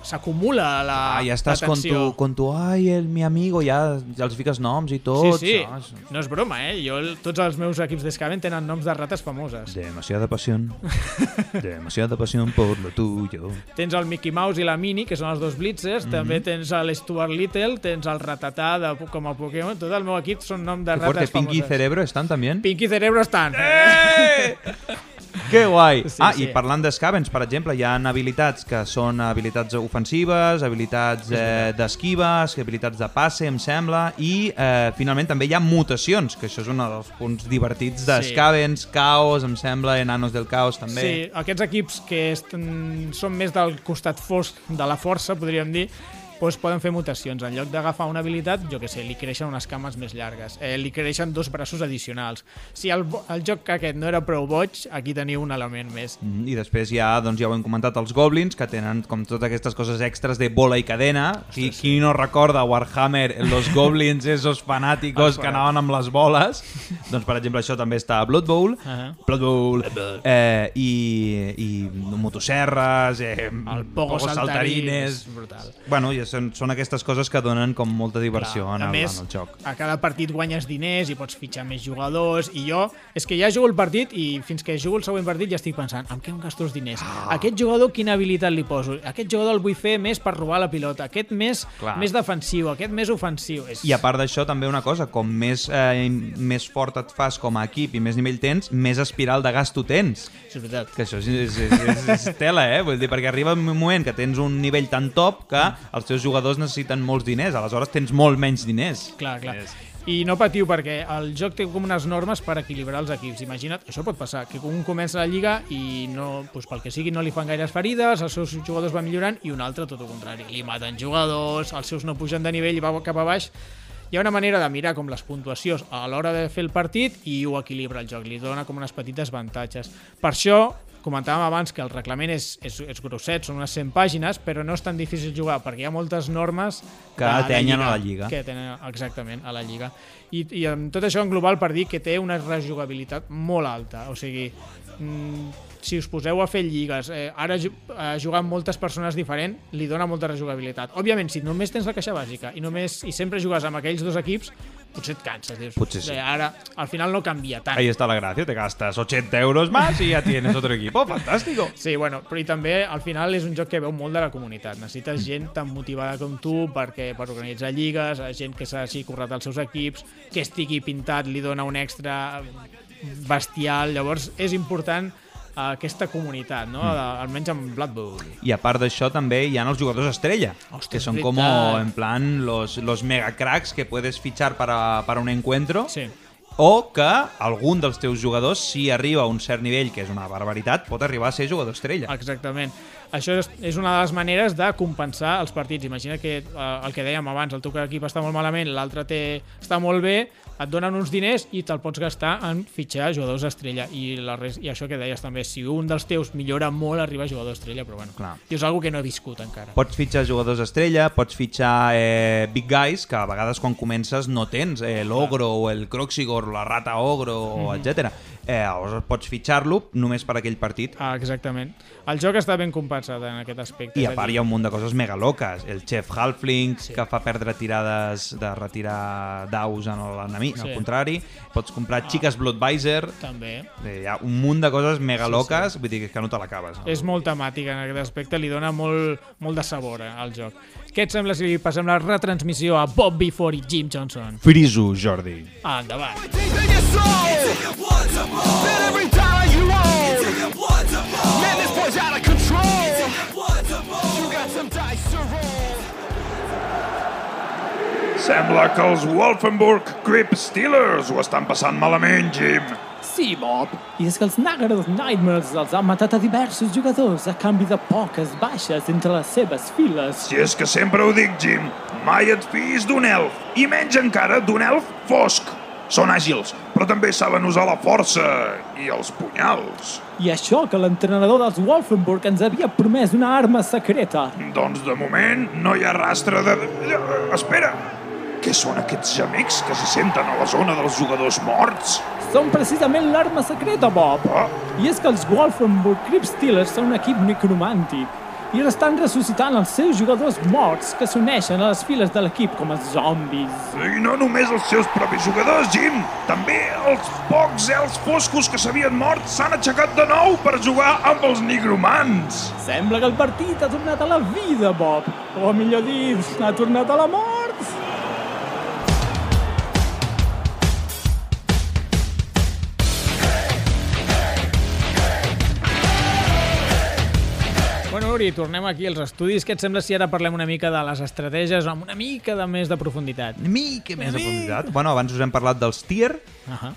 s'acumula la Ah, ja estàs con tu, con tu, ai, el mi amigo, ja, ja els fiques noms i tot. Sí, sí, saps? no és broma, eh? Jo, tots els meus equips d'Escaven tenen noms de rates famoses. Demasiada pasión. Demasiada pasión por lo tuyo. Tens el Mickey Mouse i la Minnie, que són els dos Blitzers, Mhm. també tens l'Stuart Little, tens el Ratatà de, com a Pokémon, tot el meu equip són nom de Qué fuerte, rates Pinky famoses. Cerebro están también. Pinky i Cerebro estan. ¡Eh! Que guai! Sí, ah, sí. i parlant d'escavens, per exemple, hi ha habilitats que són habilitats ofensives, habilitats eh, d'esquives, habilitats de passe, em sembla, i eh, finalment també hi ha mutacions, que això és un dels punts divertits d'escavens, caos, em sembla, enanos del caos també. Sí, aquests equips que esten, són més del costat fosc de la força, podríem dir, doncs poden fer mutacions. En lloc d'agafar una habilitat, jo que sé, li creixen unes cames més llargues, eh, li creixen dos braços addicionals. Si el, el joc aquest no era prou boig, aquí teniu un element més. Mm, I després ha, doncs ja ho hem comentat, els goblins, que tenen com totes aquestes coses extras de bola i cadena. Qui, qui no recorda Warhammer, los goblins, esos fanáticos Els que anaven amb les boles? doncs, per exemple, això també està a Blood Bowl. Uh Blood Bowl. Eh, i, I motosserres, eh, El pogo saltarín és brutal. Bueno, i són, són aquestes coses que donen com molta diversió en, a el, més, en el joc. a cada partit guanyes diners i pots fitxar més jugadors i jo, és que ja jugo el partit i fins que jugo el següent partit ja estic pensant en què em gasto els diners? Ah. A aquest jugador quina habilitat li poso? A aquest jugador el vull fer més per robar la pilota, aquest més, Clar. més defensiu, aquest més ofensiu. És... I a part d'això, també una cosa, com més, eh, més fort et fas com a equip i més nivell tens, més espiral de gas tu tens. Això és veritat. Que això és, és, és, és tela, eh? Vull dir, perquè arriba un moment que tens un nivell tan top que els teus jugadors necessiten molts diners, aleshores tens molt menys diners. Clar, clar. És- I no patiu perquè el joc té com unes normes per equilibrar els equips. Imagina't, això pot passar, que un comença la lliga i no, doncs pel que sigui no li fan gaires ferides, els seus jugadors van millorant i un altre tot el contrari. Li maten jugadors, els seus no pugen de nivell i va cap a baix hi ha una manera de mirar com les puntuacions a l'hora de fer el partit i ho equilibra el joc, li dona com unes petites avantatges. Per això, comentàvem abans que el reglament és, és, és grosset, són unes 100 pàgines, però no és tan difícil jugar perquè hi ha moltes normes Que de atenyen a la lliga. Que tenen, exactament, a la lliga. I, I amb tot això en global per dir que té una rejugabilitat molt alta, o sigui, mm, si us poseu a fer lligues, eh, ara eh, jugar amb moltes persones diferents li dona molta rejugabilitat. Òbviament, si només tens la caixa bàsica i només i sempre jugues amb aquells dos equips, potser et canses. Dius, Potser sí. "Eh, Ara, al final no canvia tant. Ahí está la gracia, te gastas 80 euros más y ya tienes otro equipo. Fantástico. Sí, bueno, però i també al final és un joc que veu molt de la comunitat. Necessites gent tan motivada com tu perquè per organitzar lligues, gent que s'hagi currat els seus equips, que estigui pintat li dona un extra bestial. Llavors és important eh, aquesta comunitat, no? De, almenys amb Blood Bowl. Y aparte de eso también ya los jugadores estrella, Hostia, que son verdad. como en plan los, los mega cracks que puedes fichar para, para un encuentro. Sí. O que algun dels teus jugadors, si arriba a un cert nivell, que és una barbaritat, pot arribar a ser jugador estrella. Exactament. Això és, és una de les maneres de compensar els partits. Imagina que eh, el que dèiem abans, el teu equip està molt malament, l'altre està molt bé, et donen uns diners i te'l pots gastar en fitxar jugadors estrella. I, la res, I això que deies també, si un dels teus millora molt, arriba a jugador estrella, però bueno, Clar. i és algo que no he viscut encara. Pots fitxar jugadors estrella, pots fitxar eh, big guys, que a vegades quan comences no tens eh, l'ogro o el croxigor, la rata ogro, mm -hmm. etc. Eh, llavors pots fitxar-lo només per aquell partit. Ah, exactament. El joc està ben compensat en aquest aspecte. I a part hi ha un munt de coses mega loques. El chef Halfling, sí. que fa perdre tirades de retirar daus en l'enemic, Sí. sí. al contrari. Pots comprar ah. xiques Bloodvisor. També. Eh, hi ha un munt de coses mega loques, sí. vull dir que no te l'acabes. No? És molt temàtica en aquest aspecte, li dona molt, molt de sabor eh, al joc. Què et sembla si li passem la retransmissió a Bob Before i Jim Johnson? Friso, Jordi. Endavant! Boy's out of control. You got some dice to roll. Sembla que els Wolfenburg Grip Steelers ho estan passant malament, Jim. Sí, Bob. I és que els Nagars Nightmares els han matat a diversos jugadors a canvi de poques baixes entre les seves files. Si és que sempre ho dic, Jim, mai et fiïs d'un elf, i menys encara d'un elf fosc. Són àgils, però també saben usar la força i els punyals. I això que l'entrenador dels Wolfenburg ens havia promès una arma secreta. Doncs de moment no hi ha rastre de... Espera! Què són aquests gemecs que se senten a la zona dels jugadors morts? Són precisament l'arma secreta, Bob. Ah, I és que els Wolfenburg Crip Steelers són un equip necromàntic i estan ressuscitant els seus jugadors morts que s'uneixen a les files de l'equip com a zombis. I no només els seus propis jugadors, Jim. També els pocs elfs foscos que s'havien mort s'han aixecat de nou per jugar amb els nigromants. Sembla que el partit ha tornat a la vida, Bob. O millor dit, ha tornat a la mort. Bueno, Uri, tornem aquí als estudis. Què et sembla si ara parlem una mica de les estratègies amb una mica de més de profunditat? Una mica més de profunditat. Bueno, abans us hem parlat dels tier, Uh -huh.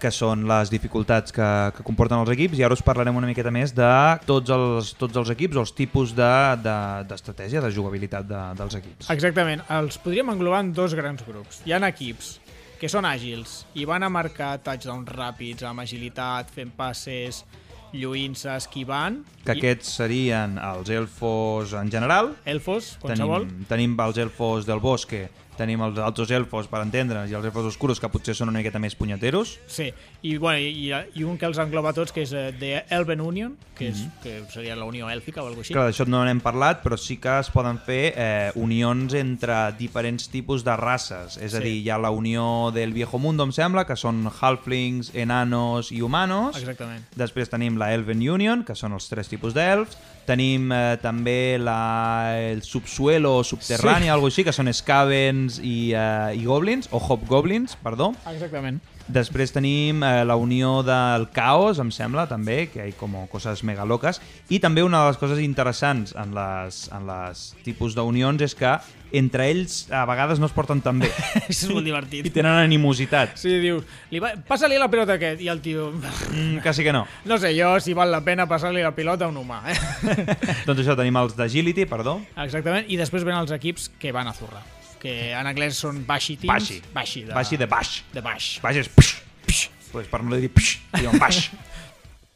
que són les dificultats que, que comporten els equips, i ara us parlarem una miqueta més de tots els, tots els equips, els tipus d'estratègia, de, d'estratègia, de jugabilitat de, dels equips. Exactament. Els podríem englobar en dos grans grups. Hi ha equips que són àgils i van a marcar touchdowns ràpids, amb agilitat, fent passes, lluint-se, esquivant. Que I aquests serien els elfos en general, elfos, qualsevol. tenim, tenim els elfos del bosque, tenim els altres elfos, per entendre'ns, i els elfos oscuros, que potser són una miqueta més punyeteros. Sí, i, bueno, i, i un que els engloba tots, que és eh, The Elven Union, que, és, Mhm. que seria la Unió Èlfica o alguna cosa així. Clar, d'això no n'hem parlat, però sí que es poden fer eh, unions entre diferents tipus de races. És a Sí. dir, hi ha la unió del Viejo Mundo, em sembla, que són halflings, enanos i humanos. Exactament. Després tenim la Elven Union, que són els tres tipus d'elfs. Tenim eh, també la, el subsuelo o subterrani, Sí. algo així, que són scavens i, eh, i goblins, o hobgoblins, perdó. Exactament. Després tenim eh, la unió del caos, em sembla, també, que hi ha com coses mega loques. I també una de les coses interessants en les, en les tipus d'unions és que entre ells a vegades no es porten tan bé és molt i divertit. tenen animositat. Sí, dius, li va... passa-li la pilota a aquest, i el tio... Mm, quasi que no. No sé jo si val la pena passar-li la pilota a un humà, eh? doncs això, tenim els d'agility, perdó. Exactament, i després venen els equips que van a zurrar. Que en anglès són Bashi Teams. Bashi. Bashi de, Bashi de baix. de Bash. Baix és psh, psh. Pues per no dir psh, diuen baix.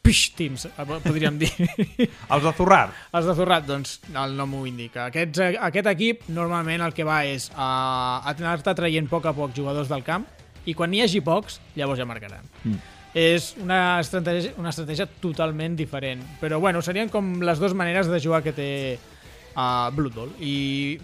Pish Teams, eh, podríem dir. Els de. Els de Zurrat, doncs, el nom ho indica. Aquests, eh, aquest equip normalment el que va és a, a anar-te traient a poc a poc jugadors del camp i quan n'hi hagi pocs, llavors ja marcaran. Mm. És una estratègia, una estratègia totalment diferent. Però bueno, serien com les dues maneres de jugar que té a uh, Blood Bowl. I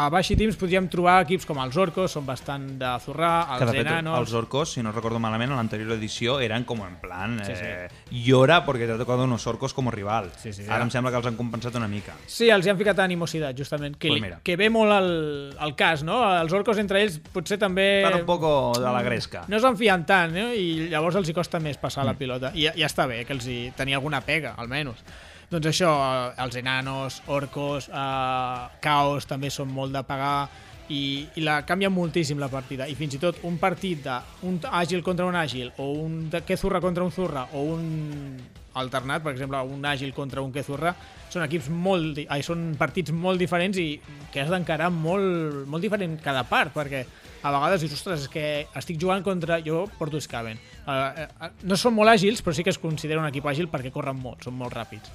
a Baixi Teams podríem trobar equips com els Orcos, són bastant de zurrar, Que els fet, Enanos... els orcos, si no recordo malament, a l'anterior edició eren com en plan Sí, sí. eh, llora porque te ha tocado unos orcos como rival. Sí, sí, Ara ja. em sembla que els han compensat una mica. Sí, els hi han ficat animosidad, justament, que, Pues mira. que ve molt al, al cas, no? Els orcos entre ells potser també... Estan un poco de la gresca. No s'enfien tant, no? I llavors els hi costa més passar Mm. la pilota. I ja està bé que els hi tenia alguna pega, almenys. Doncs això, eh, els enanos, orcos, eh, caos també són molt de pagar i, i la canvia moltíssim la partida i fins i tot un partit d'un àgil contra un àgil o un de Kezurra contra un Zurra o un alternat, per exemple, un àgil contra un Kezurra, són equips molt, ai, són partits molt diferents i que has d'encarar molt, molt diferent cada part, perquè a vegades dius, ostres, és que estic jugant contra... Jo porto Skaven. Uh, uh, no són molt àgils, però sí que es considera un equip àgil perquè corren molt, són molt ràpids.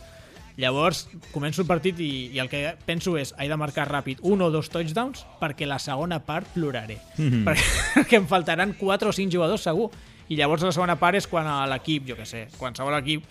Llavors, començo el partit i, i el que penso és he de marcar ràpid un o dos touchdowns perquè la segona part ploraré. Mm -hmm. Perquè em faltaran 4 o 5 jugadors segur. I llavors la segona part és quan l'equip, jo que sé, qualsevol equip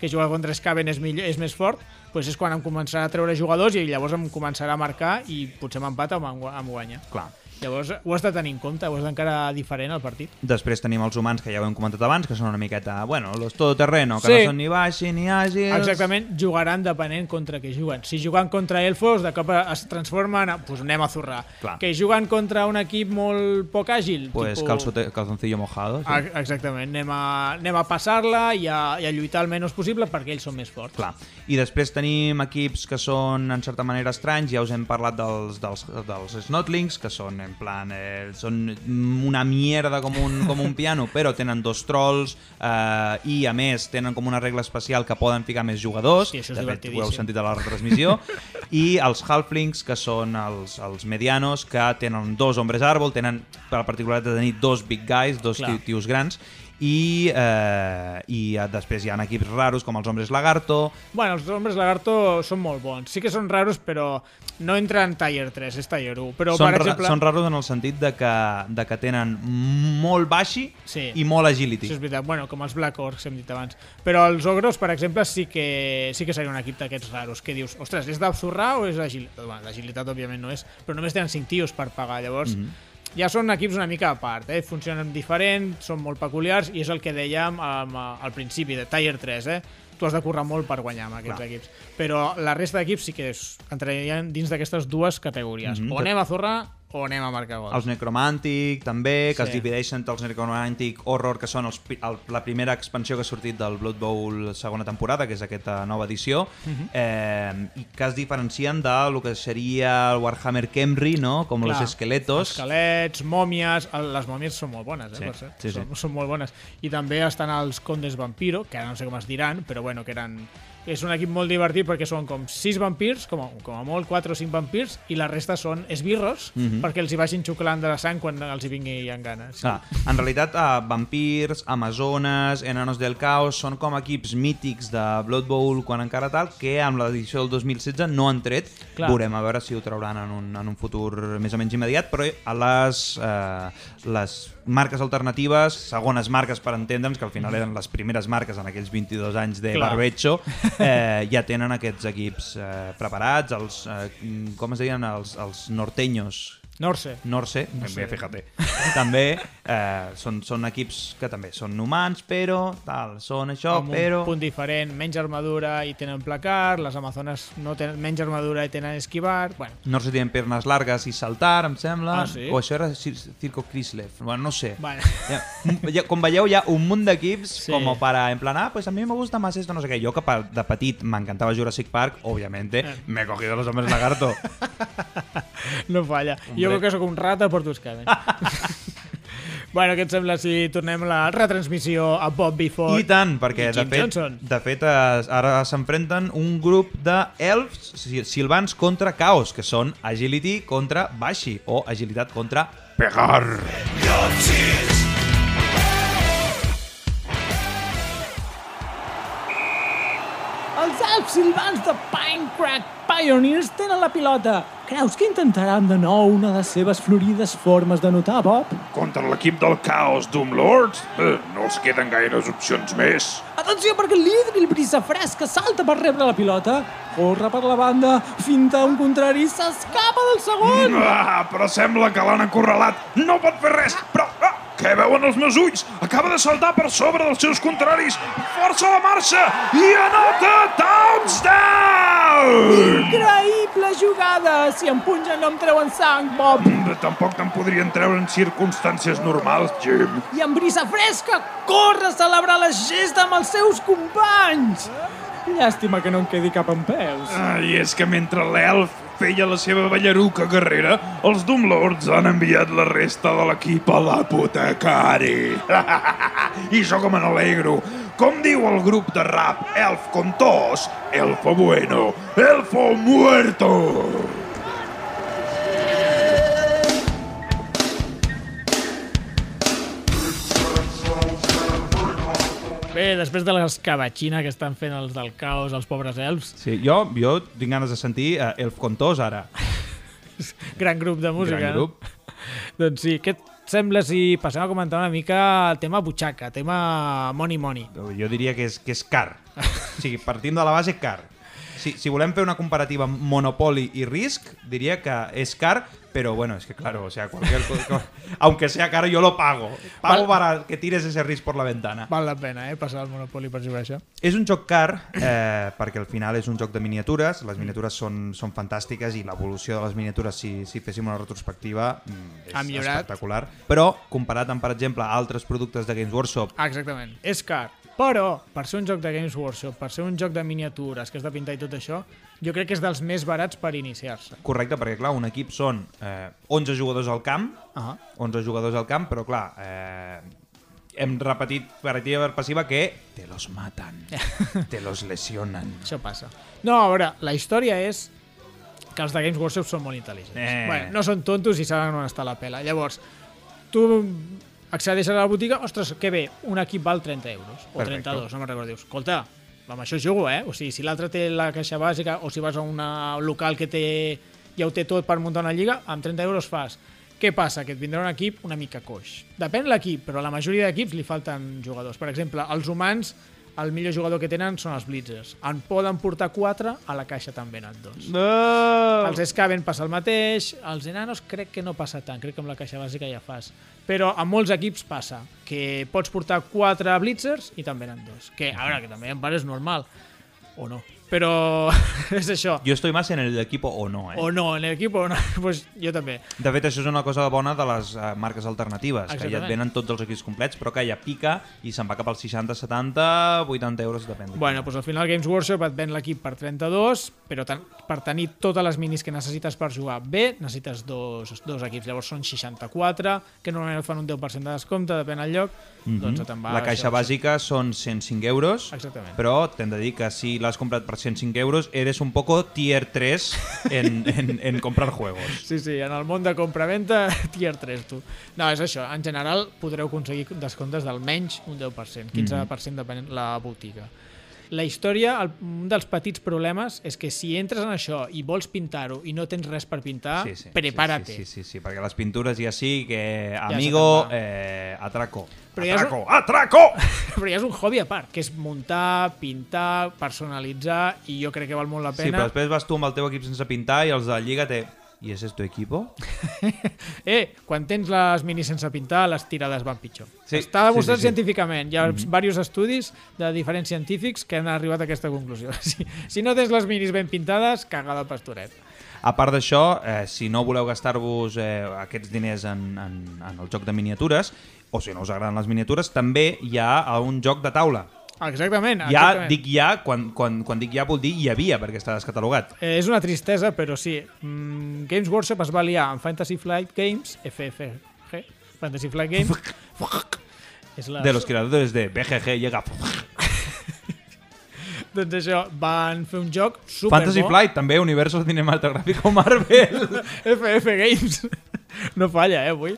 que juga contra Skaven és, millor, és més fort, doncs és quan em començarà a treure jugadors i llavors em començarà a marcar i potser m'empata o em guanya. Clar. Llavors ho has de tenir en compte, ho has d'encara diferent el partit. Després tenim els humans, que ja ho hem comentat abans, que són una miqueta, bueno, los todoterreno, que Sí. no són ni baixi ni àgils... Exactament, jugaran depenent contra què juguen. Si juguen contra elfos, de cop es transformen, a, pues anem a zurrar. Clar. Que juguen contra un equip molt poc àgil, Pues tipus- calzote, calzoncillo mojado. Sí. Exactament, anem a, anem a passar-la i, a, i a lluitar el menys possible perquè ells són més forts. Clar. I després tenim equips que són, en certa manera, estranys. Ja us hem parlat dels, dels, dels Snotlings, que són, en plan, eh, són una mierda com un, com un piano, però tenen dos trolls eh, i, a més, tenen com una regla especial que poden ficar més jugadors. Sí, això és de fet, ho heu sentit a la retransmissió. I els Halflings, que són els, els medianos, que tenen dos hombres àrbol, tenen la particularitat de tenir dos big guys, dos Clar. tios grans, i, eh, i eh, després hi ha equips raros com els hombres lagarto, Bueno, els hombres lagarto són molt bons. Sí que són raros, però no entren Tier 3, és Tier 1. Però, són, per exemple... són raros en el sentit de que, de que tenen molt baixi Sí. i molt agility. Això és veritat, bueno, com els Black Orcs hem dit abans. Però els ogros, per exemple, sí que, sí que seria un equip d'aquests raros, que dius, ostres, és d'abzurrar o és d'agilitat? Bueno, d'agilitat, òbviament, no és, però només tenen 5 tios per pagar, llavors... Mhm. Ja són equips una mica a part, eh? funcionen diferent, són molt peculiars i és el que dèiem um, al principi de Tier 3, eh? tu has de currar molt per guanyar amb aquests Clar. equips. Però la resta d'equips sí que es, entrarien dins d'aquestes dues categories. Mhm. O anem a zurrar o anem a marcar gols. Els Necromantic, també, que Sí. es divideixen entre els Necromantic Horror, que són els, el, la primera expansió que ha sortit del Blood Bowl segona temporada, que és aquesta nova edició, Mhm. eh, i que es diferencien de lo que seria el Warhammer Kemri, no? com Clar, los esqueletos. Esquelets, mòmies... el- Les mòmies són molt bones, eh, Sí, per cert. sí, sí. Són, són molt bones. I també estan els condes vampiro, que ara no sé com es diran, però bueno, que eren... És un equip molt divertit perquè són com 6 vampirs, com a, com a molt 4 o 5 vampirs, i la resta són esbirros, Mhm. perquè els hi vagin xuclant de la sang quan els hi vingui en gana. Sí. Clar, en realitat, eh, vampirs, amazones, enanos del caos són com equips mítics de Blood Bowl quan encara tal, que amb l'edició del 2016 no han tret. Clar. Veurem a veure si ho trauran en un, en un futur més o menys immediat, però a les, eh, les marques alternatives, segones marques per entendre'ns, que al final eren les primeres marques en aquells 22 anys de Clar. barbecho, eh, ja tenen aquests equips eh, preparats, els, eh, com es deien, els, els norteños, Norse. Norse, també, fíjate. També eh, són, són equips que també són humans, però tal, són això, amb però... un punt diferent, menys armadura i tenen placar, les amazones no tenen menys armadura i tenen esquivar, bueno, Norse tienen piernas largas i saltar, em sembla. Ah, sí? O això era Cir Circo Chrysler. Bueno, no sé. bueno. Ja, ja, com veieu, hi ha un munt d'equips Sí. com para, en plan, ah, pues a mí me gusta más esto, no sé què. Jo que de petit m'encantava Jurassic Park, obviamente, Eh. me he cogido los hombres lagarto. No falla. Jo crec que sóc un rata per tus cabes. Bueno, què et sembla si tornem la retransmissió a Bob Before? I tant, perquè i de Jim fet, Johnson. de fet es- ara s'enfrenten un grup d'elfs sil- silvans contra caos, que són agility contra baixi o agilitat contra Pegar. Els elfs silvans de Pinecrack Pioneers tenen la pilota. Creus que intentaran de nou una de les seves florides formes de notar, Bob? Contra l'equip del Chaos Doom Lords? Eh, no els queden gaires opcions més. Atenció, perquè el líder, el brisa fresca, salta per rebre la pilota, corre per la banda, finta un contrari i s'escapa del segon. Ah, però sembla que l'han acorralat. No pot fer res, però... Ah, què veuen els meus ulls? Acaba de saltar per sobre dels seus contraris. Força la marxa i anota touchdown! Increïble jugada! Si em pungen no em treuen sang, Bob. Mm, Tampoc te'n podrien treure en circumstàncies normals, Jim. I en brisa fresca corre a celebrar la gesta amb els seus companys. Llàstima que no em quedi cap en peus. Ah, I és que mentre l'elf feia la seva ballaruca guerrera, els Doomlords han enviat la resta de l'equip a l'apotecari. I jo com me n'alegro. Com diu el grup de rap Elf con tos, Elfo bueno, Elfo muerto. Bé, després de l'escabatxina que estan fent els del caos, els pobres elfs, Sí, jo, jo tinc ganes de sentir uh, Elf Contós ara. gran grup de música, Gran grup. no? Doncs sí, què et sembla si passem a comentar una mica el tema butxaca, tema money money? Jo diria que és, que és car. O sigui, partim de la base car. Si, si volem fer una comparativa amb Monopoly i Risk, diria que és car, pero bueno, es que claro, o sea, cualquier cosa, aunque sea caro, yo lo pago. Pago para que tires ese Risk por la ventana. Val la pena, eh, passar el Monopoly per jugar a això. És un joc car eh, perquè al final és un joc de miniatures, les miniatures són, són fantàstiques i l'evolució de les miniatures, si, si féssim una retrospectiva, mm, és Ha millorat. espectacular. Però, comparat amb, per exemple, altres productes de Games Workshop, Ah, exactament, és car. Però, per ser un joc de Games Workshop, per ser un joc de miniatures, que has de pintar i tot això, jo crec que és dels més barats per iniciar-se. correcte, perquè clar, un equip són eh, 11 jugadors al camp, Ah. 11 jugadors al camp, però clar, eh, hem repetit per activa per passiva que te los matan, te los lesionan. Això passa. No, a veure, la història és que els de Games Workshop són molt intel·ligents. Eh. Bueno, no són tontos i saben on està la pela. Llavors, tu accedeixes a la botiga, ostres, que bé, un equip val 30 euros, o Perfecte. 32, no me'n recordo. Dius, escolta, amb això jugo, eh? O sigui, si l'altre té la caixa bàsica o si vas a una- un local que té, ja ho té tot per muntar una lliga, amb 30 euros fas. Què passa? Que et vindrà un equip una mica coix. Depèn de l'equip, però a la majoria d'equips li falten jugadors. Per exemple, els humans, el millor jugador que tenen són els Blitzers. En poden portar 4, a la caixa també n'han dos. No! Els Skaven passa el mateix, els enanos crec que no passa tant, crec que amb la caixa bàsica ja fas. Però a molts equips passa, que pots portar 4 Blitzers i també n'han dos. Que, a veure, que també em pare és normal. O no. Però és això. Jo estoy más en el equipo o no, eh? O no, en l'equip o no. pues jo també. De fet, això és una cosa bona de les uh, marques alternatives, que ja Exactament. et venen tots els equips complets, però que ja pica i se'n va cap als 60, 70, 80 euros, depèn. de Bueno, doncs al final Games Workshop et ven l'equip per 32, però ten per tenir totes les minis que necessites per jugar bé, necessites dos, dos equips. Llavors són 64, que normalment et fan un 10% de descompte, depèn del lloc. Doncs te'n va Mhm. La caixa això, bàsica són 105 euros, Exactament. però t'hem de dir que si l'has comprat per 105 euros, eres un poco tier 3 en, en, en comprar juegos. Sí, sí, en el món de compra-venta, tier 3, tu. No, és això. En general, podreu aconseguir descomptes d'almenys un 10%, 15% depenent la botiga. La història, el, un dels petits problemes és que si entres en això i vols pintar-ho i no tens res per pintar, Sí, sí, prepárate. Sí, sí, sí, sí, perquè les pintures ja sí que, amigo, va. eh, atraco. Però ja és, Atraco, atraco! però ja és un hobby a part, que és muntar, pintar, personalitzar, i jo crec que val molt la Sí, però pena. després vas tu amb el teu equip sense pintar i els de Lliga te... I ese es tu equipo? Eh, quan tens les minis sense pintar, les tirades van pitjor. Sí, Està demostrat sí, sí, sí. científicament. Hi ha diversos estudis de diferents científics que han arribat a aquesta conclusió. Si, si no tens les minis ben pintades, cagada al pastoret. A part d'això, eh, si no voleu gastar-vos eh, aquests diners en, en, en el joc de miniatures, o si no us agraden les miniatures, també hi ha un joc de taula. Exactament. Ja exactament. dic ja, quan, quan, quan dic ja vol dir hi havia, perquè està descatalogat. Eh, és una tristesa, però sí. Mm, Games Workshop es va liar amb Fantasy Flight Games, FFG, Fantasy Flight Games. és la... De los creadores de BGG llega... Doncs això, van fer un joc super Fantasy Flight, també, Universo Cinematográfico Marvel. FF Games. No falla, eh, avui.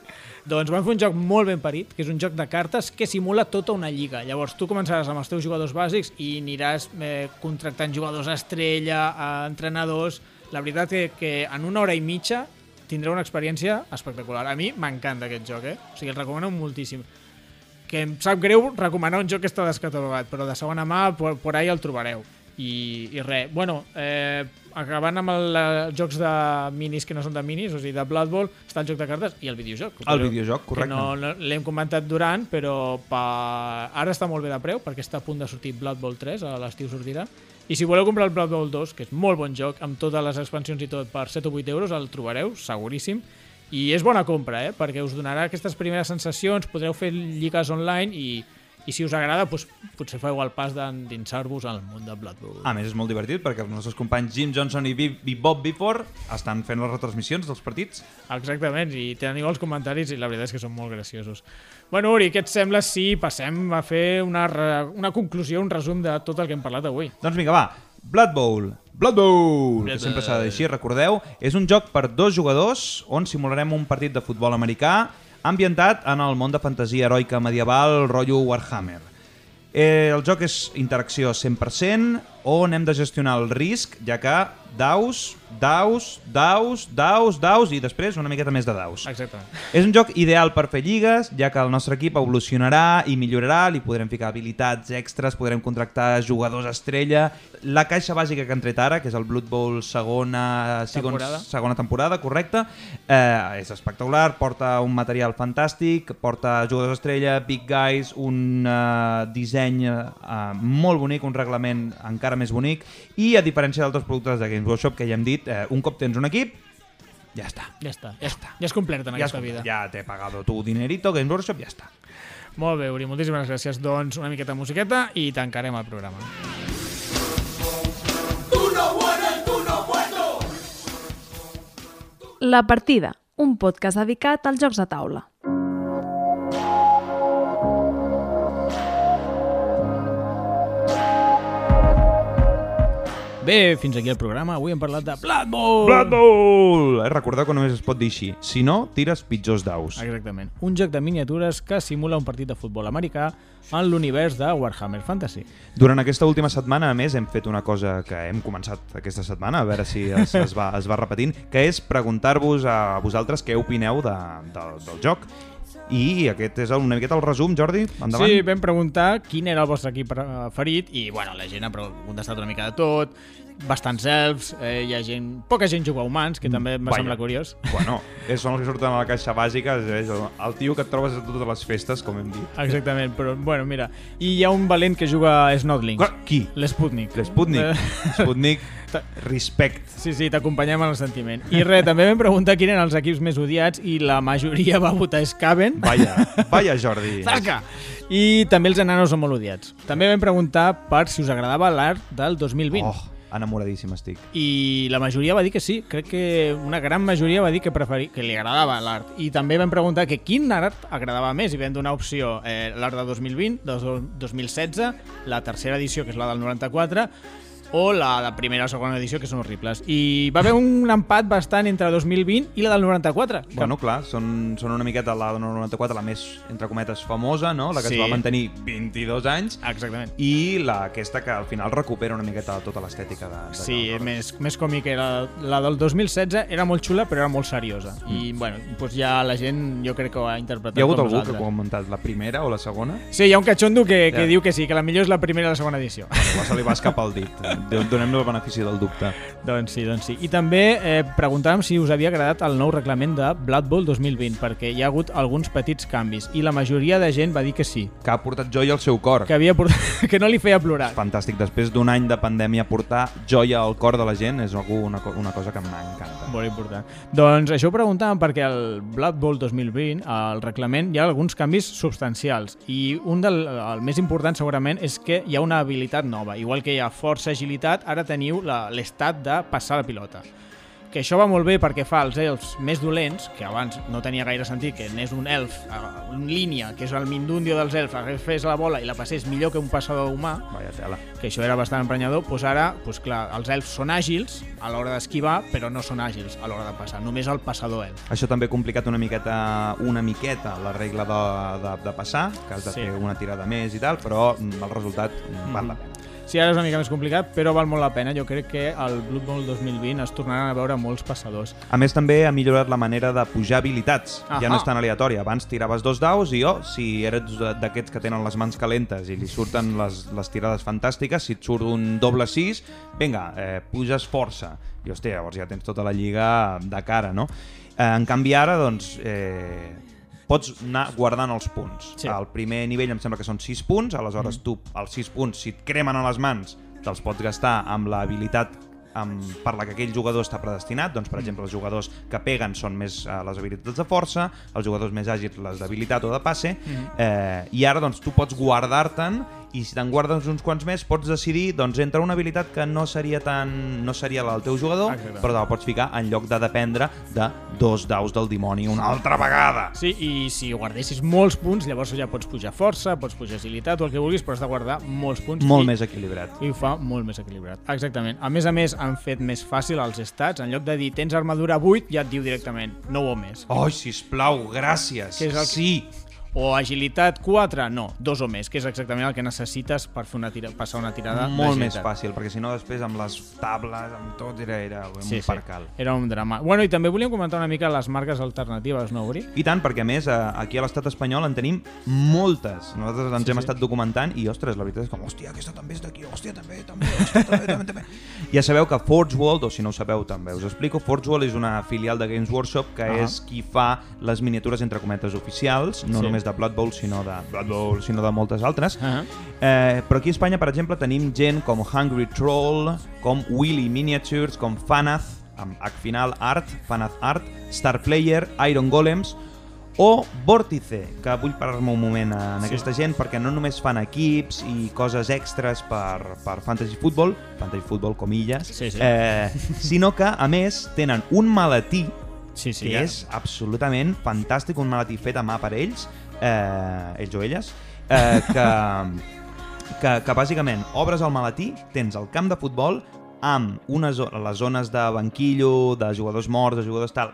Doncs van fer un joc molt ben parit, que és un joc de cartes que simula tota una lliga. Llavors tu començaràs amb els teus jugadors bàsics i aniràs eh, contractant jugadors estrella, eh, entrenadors... La veritat que, que en una hora i mitja tindreu una experiència espectacular. A mi m'encanta aquest joc, eh? O sigui, el recomano moltíssim. Que em sap greu recomanar un joc que està descatalogat, però de segona mà, por, por ahí el trobareu. I, i res, bueno, eh, acabant amb el, els jocs de minis que no són de minis, o sigui, de Blood Bowl, està el joc de cartes i el videojoc. El videojoc, correcte. No, no l'hem comentat durant, però pa... ara està molt bé de preu, perquè està a punt de sortir Blood Bowl 3, a l'estiu sortirà. I si voleu comprar el Blood Bowl 2, que és molt bon joc, amb totes les expansions i tot, per 7 o 8 euros, el trobareu, seguríssim. I és bona compra, eh? perquè us donarà aquestes primeres sensacions, podreu fer lligues online i, i si us agrada, doncs, potser feu el pas d'endinsar-vos al món de Blood Bowl. A més, és molt divertit perquè els nostres companys Jim Johnson i Bob Bifor estan fent les retransmissions dels partits. Exactament, i teniu els comentaris i la veritat és que són molt graciosos. Bueno, Uri, què et sembla si passem a fer una, una conclusió, un resum de tot el que hem parlat avui? Doncs vinga, va. Blood Bowl. Blood Bowl, Blood que sempre s'ha de dir així, recordeu. És un joc per dos jugadors on simularem un partit de futbol americà ambientat en el món de fantasia heroica medieval rotllo Warhammer. Eh, el joc és interacció 100% on hem de gestionar el risc, ja que daus, daus, daus, daus, daus i després una miqueta més de daus. Exactament. És un joc ideal per fer lligues, ja que el nostre equip evolucionarà i millorarà, li podrem ficar habilitats extras, podrem contractar jugadors estrella. La caixa bàsica que han tret ara, que és el Blood Bowl segona, segons, Temporada. segona temporada, correcte, eh, és espectacular, porta un material fantàstic, porta jugadors estrella, big guys, un eh, disseny eh, molt bonic, un reglament encara més bonic, i a diferència d'altres productes de Games Workshop que ja hem dit, eh, un cop tens un equip, ja està. Ja està, ja està. Ja és complet en Ja, aquesta vida. ja t'he pagado tu dinerito, Games Workshop, ja està. Molt bé, Uri, moltíssimes gràcies. Doncs una miqueta de musiqueta i tancarem el programa. La partida, un podcast dedicat als jocs de taula. Bé, fins aquí el programa. Avui hem parlat de Blood Bowl! Blood Bowl! Eh, recordeu que només es pot dir així. Si no, tires pitjors daus. Exactament. Un joc de miniatures que simula un partit de futbol americà en l'univers de Warhammer Fantasy. Durant aquesta última setmana, a més, hem fet una cosa que hem començat aquesta setmana, a veure si es, es, va, es va repetint, que és preguntar-vos a vosaltres què opineu de, de, del joc. I aquest és una miqueta el resum, Jordi. Endavant. Sí, vam preguntar quin era el vostre equip preferit i, bueno, la gent ha contestat una mica de tot, bastants elfs, eh, hi ha gent... Poca gent juga a humans, que també em semblar curiós. Bueno, és, són els que surten a la caixa bàsica, és el, el tio que et trobes a totes les festes, com hem dit. Exactament, però, bueno, mira. I hi ha un valent que juga a Snotlings. Clar, Qui? L'Sputnik. L'Sputnik. Eh, Sputnik, respect. Sí, sí, t'acompanyem en el sentiment. I res, també vam preguntar quins eren els equips més odiats i la majoria va votar Skaven. Vaya, vaya Jordi. Zaca! I també els enanos són molt odiats. També vam preguntar per si us agradava l'art del 2020. Oh, enamoradíssim estic. I la majoria va dir que sí. Crec que una gran majoria va dir que, preferi, que li agradava l'art. I també vam preguntar que quin art agradava més i vam donar opció eh, l'art del 2020, del do- 2016, la tercera edició, que és la del 94, o la de primera o segona edició, que són horribles. I va haver un empat bastant entre 2020 i la del 94. que- Bueno, clar, són, són una miqueta la del 94, la més, entre cometes, famosa, no? La que Sí. es va mantenir 22 anys. Exactament. I la, aquesta que al final recupera una miqueta tota l'estètica de, de Sí, Torres. més, més còmic era la del 2016, era molt xula però era molt seriosa i bueno, doncs ja la gent jo crec que ho ha interpretat Hi ha hagut algú que nosaltres. ho ha comentat la primera o la segona? Sí, hi ha un catxondo que, que Ja. diu que sí, que la millor és la primera i la segona edició. Bueno, se li va escapar el dit. Donem-li el benefici del dubte. doncs sí, doncs sí. I també eh, preguntàvem si us havia agradat el nou reglament de Blood Bowl 2020, perquè hi ha hagut alguns petits canvis i la majoria de gent va dir que sí, Que ha portat joia al seu cor. que, havia portat, que no li feia plorar. Fantàstic. Després d'un any de pandèmia portar joia al cor de la gent és una, una cosa que m'encanta. Molt important. Doncs això ho preguntàvem perquè al Blood Bowl 2020, al reglament, hi ha alguns canvis substancials i un del el més important segurament és que hi ha una habilitat nova. Igual que hi ha força agilitat, ara teniu l'estat de passar la pilota. que això va molt bé perquè fa els elfs més dolents, que abans no tenia gaire sentit que anés un elf en línia, que és el Mindundio dels elfs, agafés la bola i la passés millor que un passador humà, Vaya tela. que això era bastant emprenyador, doncs ara, doncs clar, els elfs són àgils a l'hora d'esquivar, però no són àgils a l'hora de passar, només el passador elf. Això també ha complicat una miqueta, una miqueta la regla de, de, de passar, que has de Sí. fer una tirada més i tal, però mm, el resultat mm, val la pena. Sí, ara és una mica més complicat, però val molt la pena. Jo crec que al Blood Bowl 2020 es tornaran a veure molts passadors. A més, també ha millorat la manera de pujar habilitats. Ja Ahà. no és tan aleatori. Abans tiraves dos daus i, oh, si eres d'aquests que tenen les mans calentes i li surten les, les tirades fantàstiques, si et surt un doble 6, vinga, eh, puges força. I, hòstia, llavors ja tens tota la lliga de cara, no? Eh, en canvi, ara, doncs, eh, pots anar guardant els punts. Sí. Al primer nivell em sembla que són 6 punts, aleshores Mm. tu, els 6 punts, si et cremen a les mans, te'ls pots gastar amb l'habilitat amb, per la que aquell jugador està predestinat. Doncs, per Mm. exemple, els jugadors que peguen són més eh, les habilitats de força, els jugadors més àgils les d'habilitat o de passe, Mm. eh, i ara doncs, tu pots guardar-te'n i si te'n guardes uns quants més pots decidir doncs, entre una habilitat que no seria tan no seria la del teu jugador, Exacte. però te la pots ficar en lloc de dependre de dos daus del dimoni una altra vegada. Sí, i si guardessis molts punts, llavors ja pots pujar força, pots pujar agilitat o el que vulguis, però has de guardar molts punts. Molt i, més equilibrat. I ho fa molt més equilibrat. Exactament. A més a més, han fet més fàcil els stats. En lloc de dir tens armadura 8, ja et diu directament 9 o més. Ai, sisplau, gràcies. Que és el- Sí. O agilitat 4, no, 2 o més, que és exactament el que necessites per fer una tira, passar una tirada Molt més fàcil, perquè si no després amb les tables, amb tot, era, era un Sí, sí. percal. Era un drama. Bueno, i també volíem comentar una mica les marques alternatives, no, Uri? I tant, perquè a més, aquí a l'estat espanyol en tenim moltes. Nosaltres ens Sí, hem sí. estat documentant i, ostres, la veritat és com, hòstia, aquesta també és d'aquí, hòstia, també, també, hòstia, també, també, també. Ja sabeu que Forge World, o si no ho sabeu també us explico, Forge World és una filial de Games Workshop que Ah. és qui fa les miniatures entre cometes oficials, no Sí. només de Blood Bowl, sinó de Blood Bowl, sinó de moltes altres. Ah. Eh, però aquí a Espanya, per exemple, tenim gent com Hungry Troll, com Willy Miniatures, com Fanath, amb H final Art, Fanath Art, Star Player, Iron Golems, o Vórtice, que vull parar-me un moment en Sí. aquesta gent perquè no només fan equips i coses extres per, per Fantasy Football, Fantasy Football comilles, Sí, sí. Eh, sinó que, a més, tenen un maletí Sí, sí, que ja. és absolutament fantàstic, un maletí fet a mà per ells, eh, ells o elles, eh, que, que, que bàsicament obres el maletí, tens el camp de futbol amb unes, les zones de banquillo, de jugadors morts, de jugadors tal,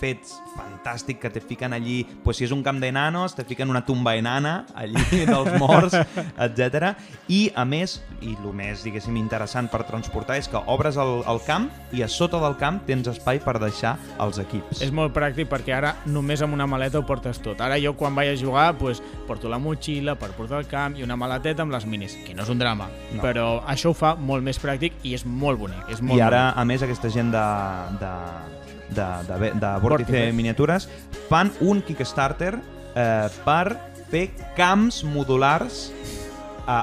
fets fantàstic que te fiquen allí, pues si és un camp d'enanos, te fiquen una tumba enana allí dels morts, etc. I a més, i el més diguéssim interessant per transportar és que obres el, el camp i a sota del camp tens espai per deixar els equips. És molt pràctic perquè ara només amb una maleta ho portes tot. Ara jo quan vaig a jugar pues, porto la motxilla per portar el camp i una maleteta amb les minis, que no és un drama, No. però això ho fa molt més pràctic i és molt bonic. És molt I ara, bonic. a més, aquesta gent de, de, de, de, de, de Vórtice Vórtice. Miniatures fan un Kickstarter eh, per fer camps modulars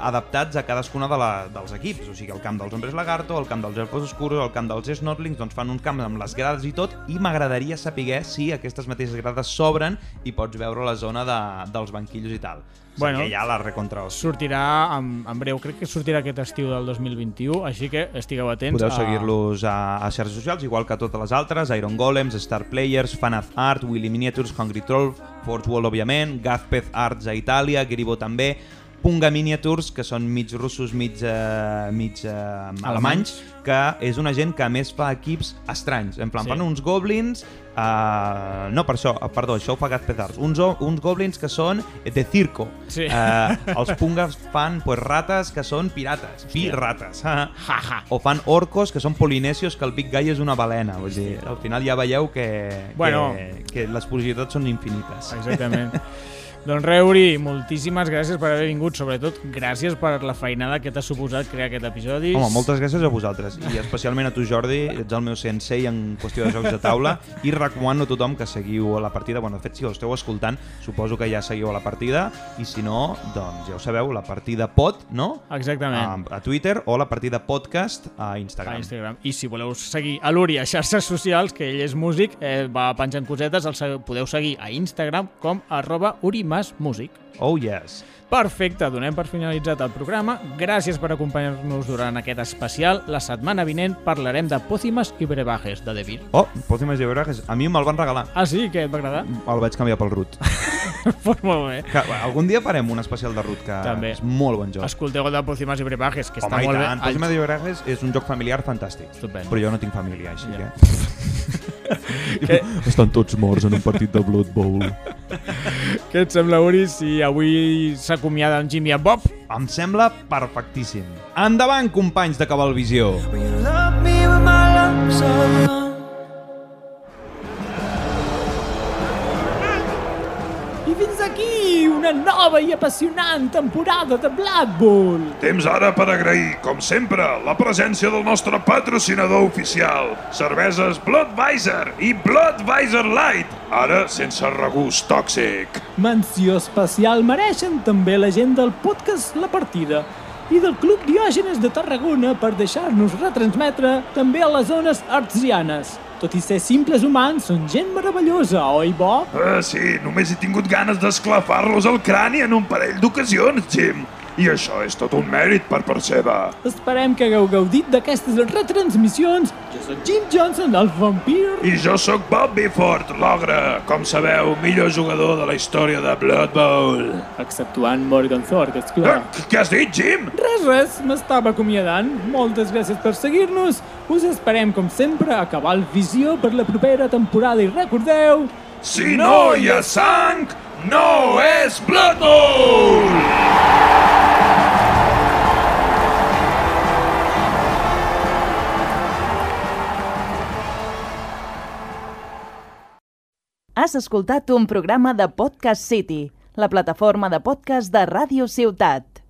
adaptats a cadascuna de la, dels equips. O sigui, el camp dels Hombres Lagarto, el camp dels Elfos Oscuros, el camp dels Snortlings, doncs fan un camp amb les grades i tot, i m'agradaria saber si aquestes mateixes grades s'obren i pots veure la zona de, dels banquillos i tal. Bueno. Ja la recontra Sortirà en, en breu, crec que sortirà aquest estiu del 2021, així que estigueu atents. Podeu a- seguir-los a, a xarxes socials, igual que totes les altres, Iron Golems, Star Players, Fanath Art, Willy Miniatures, Hungry Troll, Forge World, òbviament, Gazpeth Arts a Itàlia, Gribo també, Punga Miniatures, que són mig russos, mig, eh, mig eh, alemanys, que és una gent que a més fa equips estranys. En plan, Sí. fan uns goblins... Uh, no, per això, perdó, això ho fa Gazpeth Arts. Uns, uns goblins que són de circo. Sí. Eh, els pungas fan pues, rates que són pirates, pirates. Ja. o fan orcos que són polinesios que el Big Guy és una balena. Vull dir, al final ja veieu que, Bueno. que, que les possibilitats són infinites. Exactament. doncs Reuri, moltíssimes gràcies per haver vingut, sobretot gràcies per la feinada que t'ha suposat crear aquest episodi. Home, moltes gràcies a vosaltres i especialment a tu Jordi, ets el meu sensei en qüestió de jocs de taula i recomano a tothom que seguiu a la partida, bueno, de fet si ho esteu escoltant suposo que ja seguiu a la partida i si no, doncs ja ho sabeu, la partida pot, no? Exactament. A, a Twitter o la partida podcast a Instagram. a Instagram. I si voleu seguir a l'Uri a xarxes socials, que ell és músic, eh, va penjant cosetes, el podeu seguir a Instagram com arroba urimac Mas, músic. Oh, yes. Perfecte, donem per finalitzat el programa. Gràcies per acompanyar-nos durant aquest especial. La setmana vinent parlarem de pòcimes i brebajes de Vir. Oh, Pòcimes i Brajes. A mi me'l van regalar. Ah, sí? Que et va agradar? El vaig canviar pel Rut. pues molt bé. Que, algun dia farem un especial de Rut, que També. és molt bon joc. Escolteu el de pòcimes i brebajes, que està Home, i molt tant. bé. Pòcimes i Brajes és un joc familiar fantàstic. Estupendo. Però jo no tinc família, així Ja. que... Estan tots morts en un partit de Blood Bowl. Què et sembla, Uri, si avui s'acomiada en Jimmy i en Bob? Em sembla perfectíssim. Endavant, companys de Cabalvisió! I una nova i apassionant temporada de Blood Bowl. Temps ara per agrair, com sempre, la presència del nostre patrocinador oficial, cerveses Bloodweiser i Bloodweiser Light, ara sense regust tòxic. Menció especial mereixen també la gent del podcast La Partida i del Club Diògenes de Tarragona per deixar-nos retransmetre també a les zones artsianes. Tot i ser simples humans, són gent meravellosa, oi, Bob? Ah, sí, només he tingut ganes d'esclafar-los el crani en un parell d'ocasions, Jim. I això és tot un mèrit per part seva. Esperem que hagueu gaudit d'aquestes retransmissions. Jo sóc Jim Johnson, el vampir. I jo sóc Bob Bifford, l'ogre, com sabeu, millor jugador de la història de Blood Bowl. Exceptuant Morgan Thorpe, esclar. què has dit, Jim? Res, res, m'estava acomiadant. Moltes gràcies per seguir-nos. Us esperem, com sempre, a Cabal Visió per la propera temporada i recordeu... Si no hi ha sang, no és Blood Bowl! Has escoltat un programa de Podcast City, la plataforma de podcast de Ràdio Ciutat.